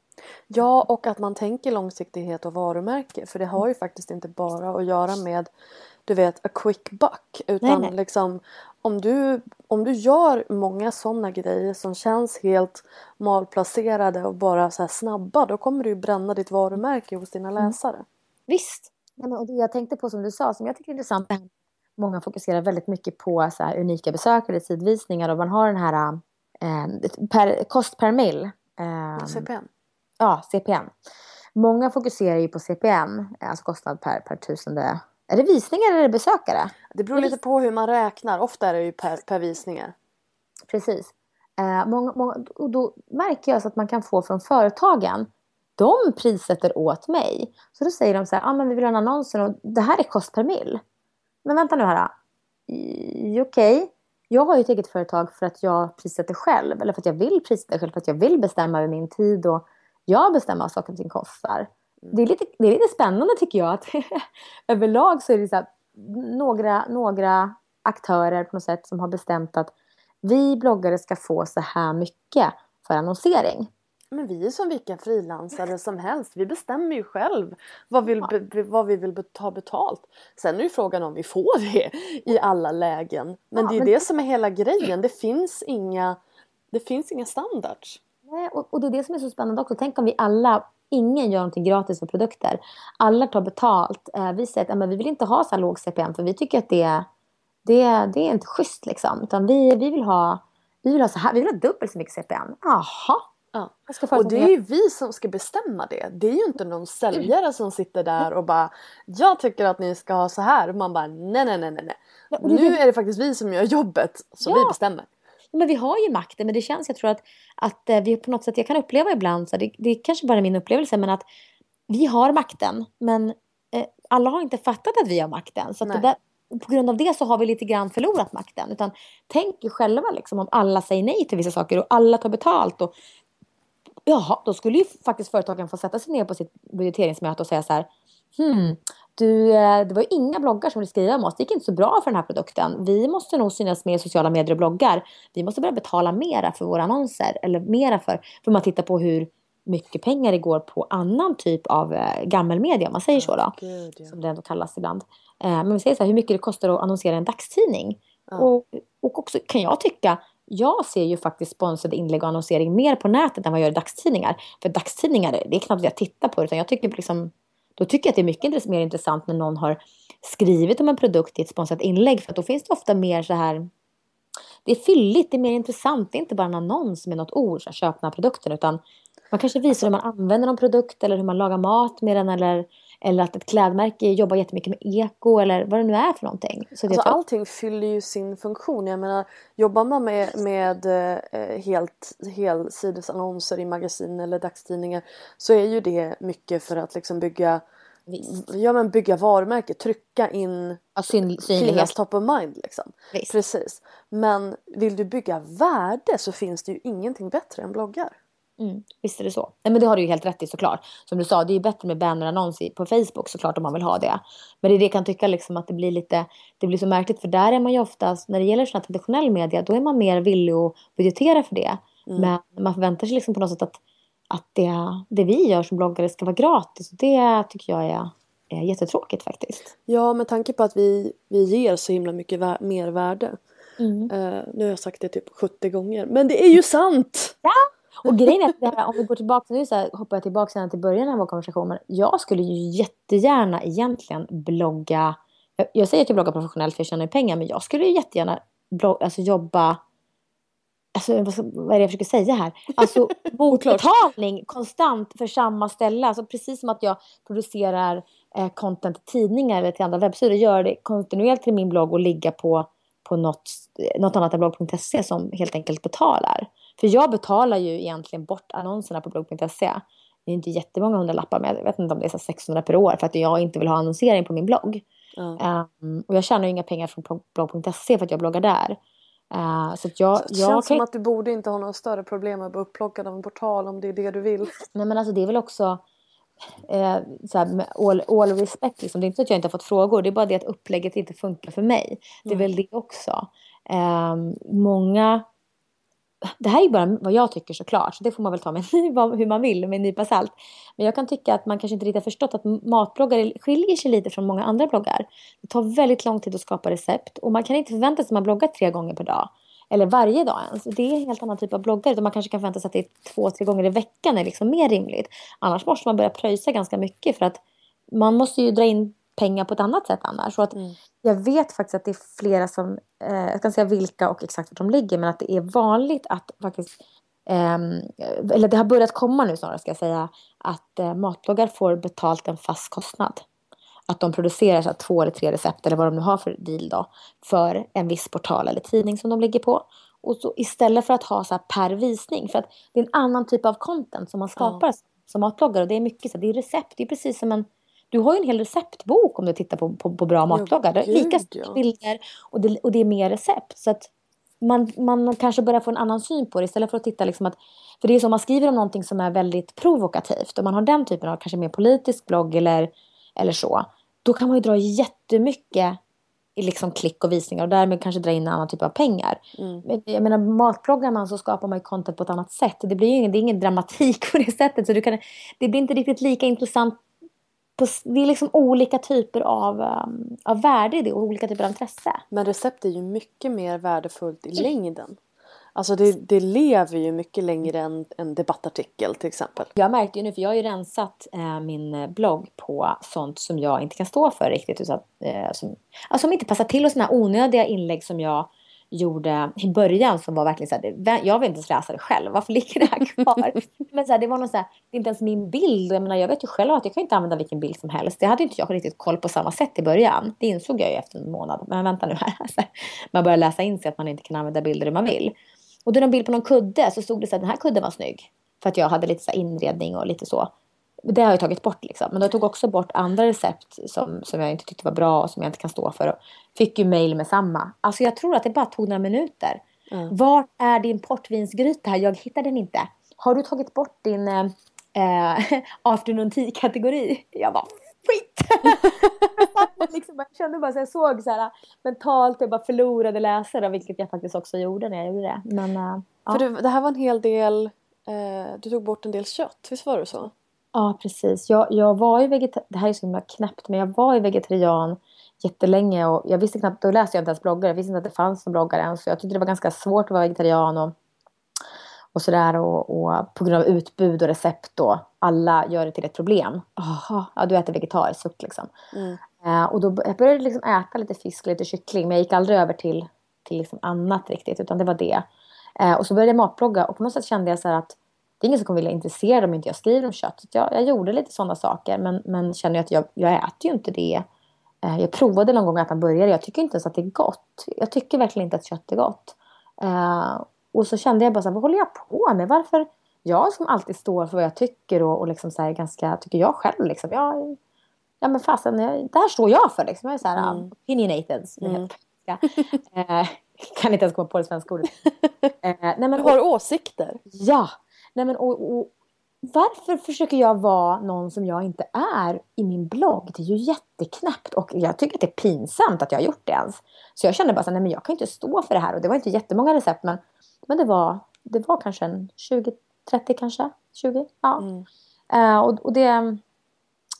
Ja, och att man tänker långsiktighet och varumärke. För det har ju faktiskt inte bara att göra med du vet, a quick buck. Utan nej, nej. liksom om du, om du gör många sådana grejer som känns helt malplacerade och bara så snabba då kommer du ju bränna ditt varumärke hos dina mm. läsare. Mm. Visst. Ja, och det jag tänkte på som du sa, som jag tycker är intressant, många fokuserar väldigt mycket på så här, unika besökare, sidvisningar och man har den här eh, per, kost per mil. Eh, CPN. Ja, CPN. Många fokuserar ju på CPN, alltså kostnad per, per tusende Är det visningar eller är det besökare? Det beror lite på hur man räknar. Ofta är det ju per, per visningar. Precis. Eh, många, många, och då märker jag så att man kan få från företagen. De prissätter åt mig. Så då säger de så här, ah, men vi vill ha en annons och det här är kost per mil. Men vänta nu här. Okej, okay. jag har ju ett eget företag för att jag prissätter själv. Eller för att jag vill prissätta själv, för att jag vill bestämma över min tid. Och jag bestämmer vad saker och ting kostar. Mm. Det är, lite, det är lite spännande tycker jag. att [laughs] Överlag så är det så här, några, några aktörer på något sätt som har bestämt att vi bloggare ska få så här mycket för annonsering. Men vi är som vilka frilansare som helst. Vi bestämmer ju själv vad vi, be, vad vi vill ta betalt. Sen är ju frågan om vi får det i alla lägen. Men ja, det är ju det som är hela grejen. Det finns inga, det finns inga standards. Nej, och, och det är det som är så spännande också. Tänk om vi alla Ingen gör någonting gratis för produkter. Alla tar betalt. Eh, vi säger att vi vill inte ha så här låg CPM för vi tycker att det, det, det är inte schysst. Liksom. Utan vi, vi, vill ha, vi vill ha så här, vi vill ha dubbelt så mycket CPM. Jaha. Ja. Och det är ju vi som ska bestämma det. Det är ju inte någon säljare som sitter där och bara Jag tycker att ni ska ha så här. Och man bara nej nej nej nej. Ja, nu är det faktiskt vi som gör jobbet så ja. vi bestämmer men vi har ju makten men det känns, jag tror att, att eh, vi på något sätt, jag kan uppleva ibland, så det, det är kanske bara min upplevelse, men att vi har makten men eh, alla har inte fattat att vi har makten. Så där, på grund av det så har vi lite grann förlorat makten. Utan tänk er själva liksom om alla säger nej till vissa saker och alla tar betalt. Och, jaha, då skulle ju faktiskt företagen få sätta sig ner på sitt budgeteringsmöte och säga så här. Hmm, du, eh, det var inga bloggar som ville skriva om oss. Det gick inte så bra för den här produkten. Vi måste nog synas mer i sociala medier och bloggar. Vi måste börja betala mera för våra annonser. Eller mera för, för man tittar på hur mycket pengar det går på annan typ av eh, gammelmedia, om man säger så då. God, ja. Som det ändå kallas ibland. Eh, men vi säger så här, hur mycket det kostar att annonsera en dagstidning. Ja. Och, och också kan jag tycka, jag ser ju faktiskt sponsrade inlägg och annonsering mer på nätet än vad jag gör i dagstidningar. För dagstidningar, det är knappt att jag tittar på det, utan jag tycker liksom då tycker jag att det är mycket mer intressant när någon har skrivit om en produkt i ett sponsrat inlägg. För då finns det ofta mer så här... Det är fylligt, det är mer intressant. Det är inte bara en annons med något ord, så här, köp den här produkten. Utan man kanske visar hur man använder någon produkt eller hur man lagar mat med den. Eller, eller att ett klädmärke jobbar jättemycket med eko eller vad det nu är för någonting. Så alltså. Allting fyller ju sin funktion. Jag menar, jobbar man med, med eh, helt helsidesannonser i magasin eller dagstidningar så är ju det mycket för att liksom bygga Ja men bygga varumärke, trycka in ja, syn, finnas top of mind liksom. Precis. Men vill du bygga värde så finns det ju ingenting bättre än bloggar. Mm, visst är det så. Nej, men det har du ju helt rätt i såklart. Som du sa, det är ju bättre med bannerannons på Facebook såklart om man vill ha det. Men det är det jag kan tycka liksom att det blir lite, det blir så märkligt för där är man ju oftast, när det gäller sådana traditionell media, då är man mer villig att budgetera för det. Mm. Men man förväntar sig liksom på något sätt att, att det, det vi gör som bloggare ska vara gratis. Det tycker jag är, är jättetråkigt faktiskt. Ja, med tanke på att vi, vi ger så himla mycket vä mer värde. Mm. Uh, nu har jag sagt det typ 70 gånger, men det är ju sant! Ja! Och grejen är att det här, om vi går tillbaka, nu så här, hoppar jag tillbaka till början av vår konversation. Men jag skulle ju jättegärna egentligen blogga. Jag, jag säger att jag bloggar professionellt för jag tjänar pengar. Men jag skulle ju jättegärna blogga, alltså jobba Alltså, vad, är det jag försöker säga här? Alltså [laughs] mot betalning konstant för samma ställe. Alltså precis som att jag producerar eh, content till tidningar eller till andra webbsidor. Gör det kontinuerligt till min blogg och ligga på, på något, något annat än blogg.se som helt enkelt betalar. För jag betalar ju egentligen bort annonserna på blogg.se. Det är inte jättemånga hundralappar, men jag vet inte om det är så 600 per år för att jag inte vill ha annonsering på min blogg. Mm. Um, och jag tjänar ju inga pengar från blogg.se för att jag bloggar där. Uh, så jag, det jag känns kan... som att du borde inte ha några större problem med att bli upplockad av en portal om det är det du vill. [laughs] Nej men alltså det är väl också eh, så med all, all respect liksom. Det är inte så att jag inte har fått frågor. Det är bara det att upplägget inte funkar för mig. Det är mm. väl det också. Um, många det här är bara vad jag tycker såklart, så det får man väl ta med hur man vill med en nypa salt. Men jag kan tycka att man kanske inte riktigt har förstått att matbloggar skiljer sig lite från många andra bloggar. Det tar väldigt lång tid att skapa recept och man kan inte förvänta sig att man bloggar tre gånger per dag. Eller varje dag ens. Det är en helt annan typ av bloggar. Utan man kanske kan förvänta sig att det är två, tre gånger i veckan är liksom mer rimligt. Annars måste man börja pröjsa ganska mycket för att man måste ju dra in pengar på ett annat sätt annars. Så att mm. Jag vet faktiskt att det är flera som, eh, jag kan säga vilka och exakt var de ligger, men att det är vanligt att faktiskt eh, eller det har börjat komma nu snarare ska jag säga, att eh, matbloggar får betalt en fast kostnad. att de producerar så här, två eller tre recept eller vad de nu har för deal då. För en viss portal eller tidning som de ligger på. Och så istället för att ha så här per visning. För att det är en annan typ av content som man skapar som matbloggare. Och det är mycket så här, det är recept. Det är precis som en du har ju en hel receptbok om du tittar på, på, på bra matbloggar. Är lika stora bilder och det, och det är mer recept. Så att man, man kanske börjar få en annan syn på det istället för att titta liksom att... För det är så man skriver om någonting som är väldigt provokativt. Om man har den typen av kanske mer politisk blogg eller, eller så. Då kan man ju dra jättemycket i liksom klick och visningar och därmed kanske dra in en annan typ av pengar. Mm. Men jag menar matbloggar man så skapar man ju content på ett annat sätt. Det blir ju ingen, det är ingen dramatik [laughs] på det sättet. Så du kan, det blir inte riktigt lika intressant på, det är liksom olika typer av, um, av värde i det och olika typer av intresse. Men recept är ju mycket mer värdefullt i längden. Alltså det, det lever ju mycket längre än en debattartikel till exempel. Jag märkte ju nu, för jag har ju rensat eh, min blogg på sånt som jag inte kan stå för riktigt. Utan, eh, som, alltså som inte passar till och sådana här onödiga inlägg som jag gjorde i början som var verkligen så här, jag vill inte ens läsa det själv, varför ligger det här kvar? [laughs] Men så här, det var nog så här, det är inte ens min bild. Jag, menar, jag vet ju själv att jag kan inte använda vilken bild som helst. Det hade inte jag riktigt koll på samma sätt i början. Det insåg jag ju efter en månad. Men vänta nu här. [laughs] man börjar läsa in sig att man inte kan använda bilder hur man vill. Och då en bild på någon kudde så stod det så att den här kudden var snygg. För att jag hade lite så inredning och lite så. Det har jag tagit bort liksom. Men jag tog också bort andra recept som, som jag inte tyckte var bra och som jag inte kan stå för. Och fick ju mail med samma. Alltså jag tror att det bara tog några minuter. Mm. Var är din portvinsgryta? Jag hittar den inte. Har du tagit bort din eh, eh [laughs] afternoon tea-kategori? Jag var skit! [laughs] liksom, jag kände bara så jag såg så här mentalt, jag bara förlorade läsare, vilket jag faktiskt också gjorde när jag gjorde det. Men, uh, För ja. det, det här var en hel del, eh, du tog bort en del kött, visst var det så? Ja, precis. Jag, jag var ju vegetarian, det här är så himla knäppt, men jag var ju vegetarian jättelänge och jag visste knappt, då läste jag inte ens bloggar, jag visste inte att det fanns någon bloggare än, så jag tyckte det var ganska svårt att vara vegetarian och, och sådär och, och på grund av utbud och recept då, alla gör det till ett problem. Aha, ja, du äter vegetariskt liksom. Mm. Uh, och då jag började liksom äta lite fisk, lite kyckling, men jag gick aldrig över till, till liksom annat riktigt, utan det var det. Uh, och så började jag matblogga och på något sätt kände jag så att det är ingen som kommer vilja intressera om inte jag skriver om kött. Så jag, jag gjorde lite sådana saker men, men känner att jag, jag äter ju inte det. Eh, jag provade någon gång att han började. Jag tycker inte ens att det är gott. Jag tycker verkligen inte att kött är gott. Eh, och så kände jag bara så här, vad håller jag på med? Varför? Jag som alltid står för vad jag tycker och, och liksom så här, ganska, tycker jag själv liksom. Jag, ja men fasen, det här står jag för liksom. Jag är så här mm. opinionated. Mm. eh, [laughs] kan inte ens komma på det svenska ordet. [laughs] Nej, men, du har åsikter. Ja, Nej, men, och, och, varför försöker jag vara någon som jag inte är i min blogg? Det är ju jätteknäppt och jag tycker att det är pinsamt att jag har gjort det ens. Så jag kände bara så nej men jag kan inte stå för det här och det var inte jättemånga recept men, men det, var, det var kanske en 20, 30 kanske, 20, ja. Mm. Uh, och, och det,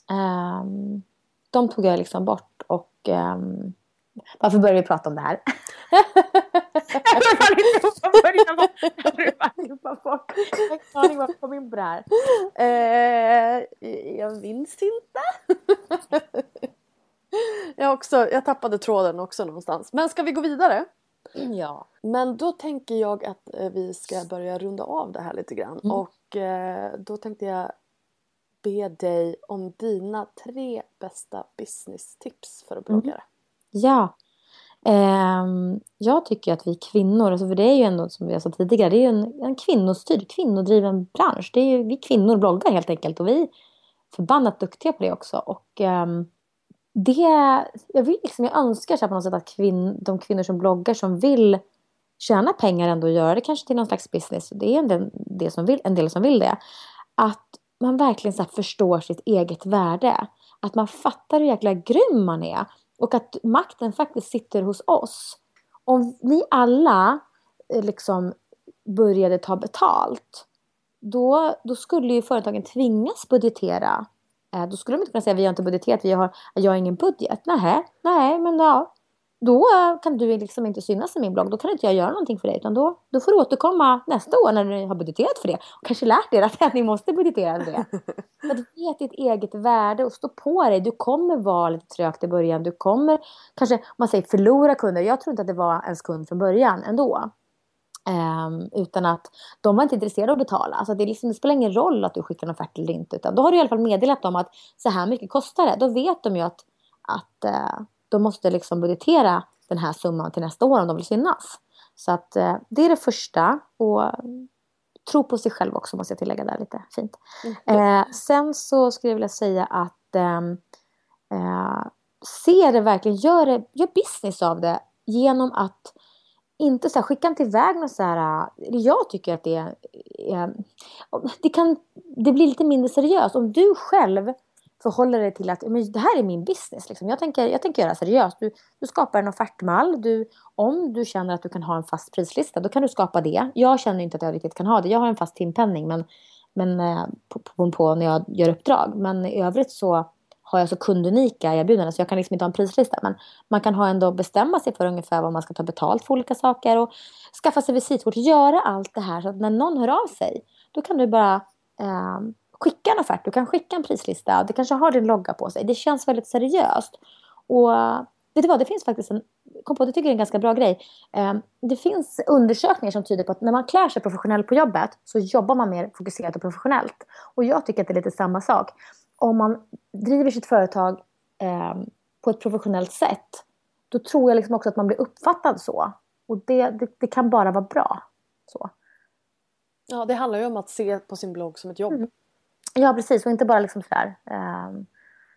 um, de tog jag liksom bort och um, varför börjar vi prata om det här? [laughs] jag vet inte från början. Jag har aning varför jag kom in på det här. Eh, jag minns inte. jag, också, jag tappade tråden också någonstans. Men ska vi gå vidare? Ja. Men då tänker jag att eh, vi ska börja runda av det här lite grann. Mm. Och eh, då tänkte jag be dig om dina tre bästa business-tips för att bloggare. Mm. Ja. Eh, jag tycker att vi kvinnor, alltså för det är ju ändå som jag sa tidigare, det är ju en, en kvinnostyrd, kvinnodriven bransch. Det är ju, vi kvinnor bloggar helt enkelt och vi är förbannat duktiga på det också. Och eh, det, jag, vill liksom, jag önskar så på något sätt att kvinn, de kvinnor som bloggar som vill tjäna pengar ändå och göra det kanske till någon slags business. Det är en del, det som vill, en del som vill det. Att man verkligen så förstår sitt eget värde. Att man fattar hur jäkla grym man är. Och att makten faktiskt sitter hos oss. Om vi alla eh, liksom började ta betalt då, då skulle ju företagen tvingas budgetera. Eh, då skulle de inte kunna säga vi har inte budgeterat, vi har, jag har ingen budget. Nej, nej men ja, då kan du liksom inte synas i min blogg. Då kan inte jag göra någonting för dig. Utan då, då får du återkomma nästa år när du har budgeterat för det. Och kanske lärt er att [laughs] ni måste budgetera för det. Så att vet ditt eget värde och stå på dig. Du kommer vara lite trögt i början. Du kommer kanske, om man säger förlora kunder. Jag tror inte att det var ens kund från början ändå. Um, utan att de var inte intresserade av att betala. Alltså det, liksom, det, spelar ingen roll att du skickar en offert eller inte. Utan då har du i alla fall meddelat dem att så här mycket kostar det. Då vet de ju att att uh, de måste liksom budgetera den här summan till nästa år om de vill synas. Så att eh, det är det första. Och tro på sig själv också måste jag tillägga där lite fint. Mm. Eh, sen så skulle jag vilja säga att ehm, eh, se det verkligen, gör, det, gör business av det genom att inte så här, skicka inte iväg något så här, jag tycker att det är, är det, kan, det blir lite mindre seriöst. Om du själv förhåller dig till att men det här är min business. Liksom. Jag, tänker, jag tänker göra seriöst. Du, du skapar en offertmall. Du, om du känner att du kan ha en fast prislista, då kan du skapa det. Jag känner inte att jag riktigt kan ha det. Jag har en fast timpenning men, men, eh, på, på, på när jag gör uppdrag. Men i övrigt så har jag så kundunika erbjudanden så jag kan liksom inte ha en prislista. Men man kan ha ändå bestämma sig för ungefär vad man ska ta betalt för olika saker och skaffa sig visitkort. Göra allt det här så att när någon hör av sig då kan du bara eh, skicka en offert. Du kan skicka en prislista. Det kanske har din logga på sig. Det känns väldigt seriöst. Och vet du vad, det finns faktiskt en, kom på, det tycker jag är en ganska bra grej. Eh, det finns undersökningar som tyder på att när man klär sig professionellt på jobbet så jobbar man mer fokuserat och professionellt. Och jag tycker att det är lite samma sak om man driver sitt företag eh, på ett professionellt sätt då tror jag liksom också att man blir uppfattad så. Och det, det, det, kan bara vara bra. Så. Ja, det handlar ju om att se på sin blogg som ett jobb. Mm. Ja, precis. Och inte bara liksom sådär. Um,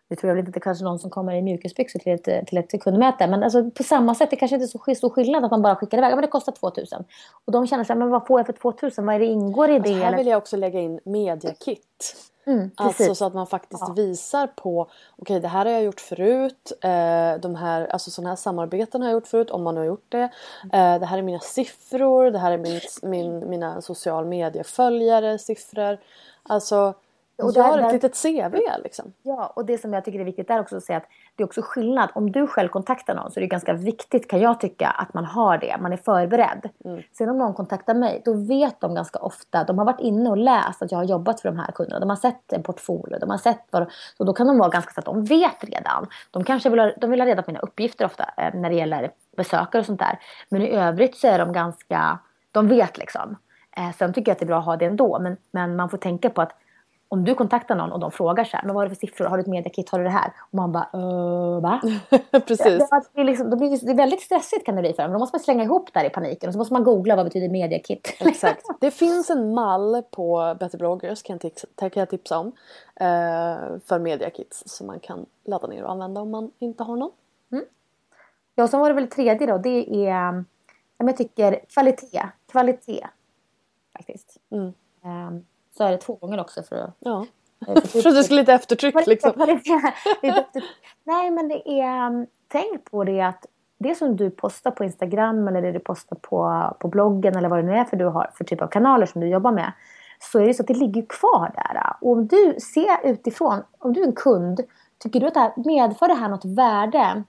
det tror jag väl inte kanske någon som kommer i mjukisbyxor till ett, till ett kundmöte. Men alltså, på samma sätt, det kanske inte är så stor skillnad att man bara skickar iväg. Ja, men det kostar 2000. Och de känner sig, men vad får jag för 2000? Vad är det ingår i det? Alltså, här vill jag också lägga in mediakit. Mm, alltså så att man faktiskt ja. visar på okej okay, det här har jag gjort förut. Eh, de här, alltså sådana här samarbeten har jag gjort förut om man har gjort det. Eh, det här är mina siffror, det här är min, min, mina social medieföljare siffror. Alltså och Gör ett litet CV liksom. Ja, och det som jag tycker är viktigt är också att säga att det är också skillnad. Om du själv kontaktar någon så är det ganska viktigt kan jag tycka att man har det. Man är förberedd. Mm. Sen om någon kontaktar mig då vet de ganska ofta. De har varit inne och läst att jag har jobbat för de här kunderna. De har sett en portfolio. De har sett vad. Så då kan de vara ganska så att de vet redan. De kanske vill ha, de vill ha reda på mina uppgifter ofta eh, när det gäller besökare och sånt där. Men i övrigt så är de ganska. De vet liksom. Eh, sen tycker jag att det är bra att ha det ändå. Men, men man får tänka på att om du kontaktar någon och de frågar så här, men vad är det för siffror, har du ett mediakit, har du det här? Och man bara, uh, va? [laughs] Precis. Det, det, är liksom, blir, det är väldigt stressigt kan det bli för dem. Då måste man slänga ihop där i paniken och så måste man googla vad betyder mediakit. Exakt. [laughs] Det finns en mall på Better bloggers kan jag, kan jag tipsa om. Eh, för mediakits som man kan ladda ner och använda om man inte har någon. Mm. Ja, och så var det väl tredje då, det är, jag tycker kvalitet. Kvalitet. Faktiskt. Mm. Um, så är det två gånger också för att... Ja. [laughs] för att det ska lite eftertryck liksom. Nej men det är... Um, tänk på det att det som du postar på Instagram eller det du postar på, på bloggen eller vad det nu är för du har för typ av kanaler som du jobbar med. Så är det så att det ligger kvar där. Och om du ser utifrån, om du är en kund, tycker du att det här, medför det här något värde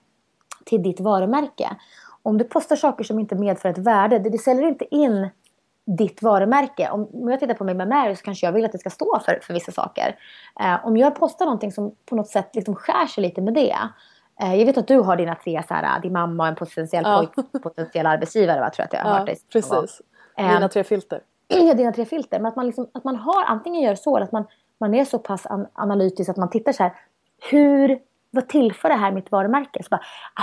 till ditt varumärke? Om du postar saker som inte medför ett värde, det, det säljer inte in ditt varumärke. Om jag tittar på mig med Mary så kanske jag vill att det ska stå för, för vissa saker. Eh, om jag postar någonting som på något sätt liksom skär sig lite med det. Eh, jag vet att du har dina tre, så här, din mamma och en potentiell ja. pojk, potentiell arbetsgivare, va, tror jag att jag har ja, hört dig Precis. Eh, dina tre filter. [clears throat] Ja, dina tre filter. Men att man, liksom, att man har, antingen gör så, eller att man, man är så pass an analytisk att man tittar så här. Hur, vad tillför det här mitt varumärke? Så bara,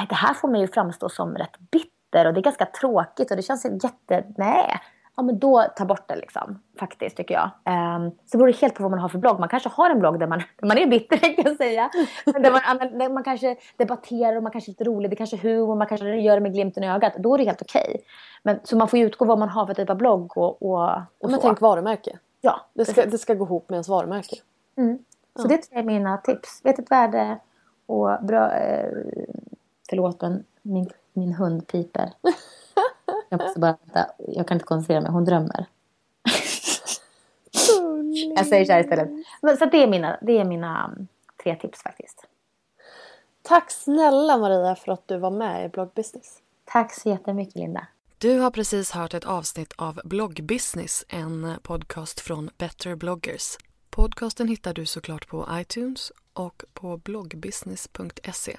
det här får mig ju framstå som rätt bitter och det är ganska tråkigt och det känns jätte... Nej, ja men då ta bort det liksom. Faktiskt tycker jag. Um, så beror det helt på vad man har för blogg. Man kanske har en blogg där man, där man är bitter [laughs] kan jag säga. där, man, där man kanske debatterar och man kanske är lite rolig. Det kanske är humor, man kanske gör det med glimten i ögat. Då är det helt okej. Okay. Men Så man får ju utgå vad man har för typ av blogg och, och, och Men så. tänk varumärke. Ja. Det ska, det ska gå ihop med ens varumärke. Mm. Så ja. det är mina tips. Vet ett värde och bra... Eh, förlåt men min, min hund piper. [laughs] Jag måste bara vänta. Jag kan inte koncentrera mig. Hon drömmer. jag säger så här istället. Så det är mina, det är mina um, tre tips faktiskt. Tack snälla Maria för att du var med i Bloggbusiness. Tack så jättemycket Linda. Du har precis hört ett avsnitt av Bloggbusiness, en podcast från Better bloggers. Podcasten hittar du såklart på iTunes och på bloggbusiness.se.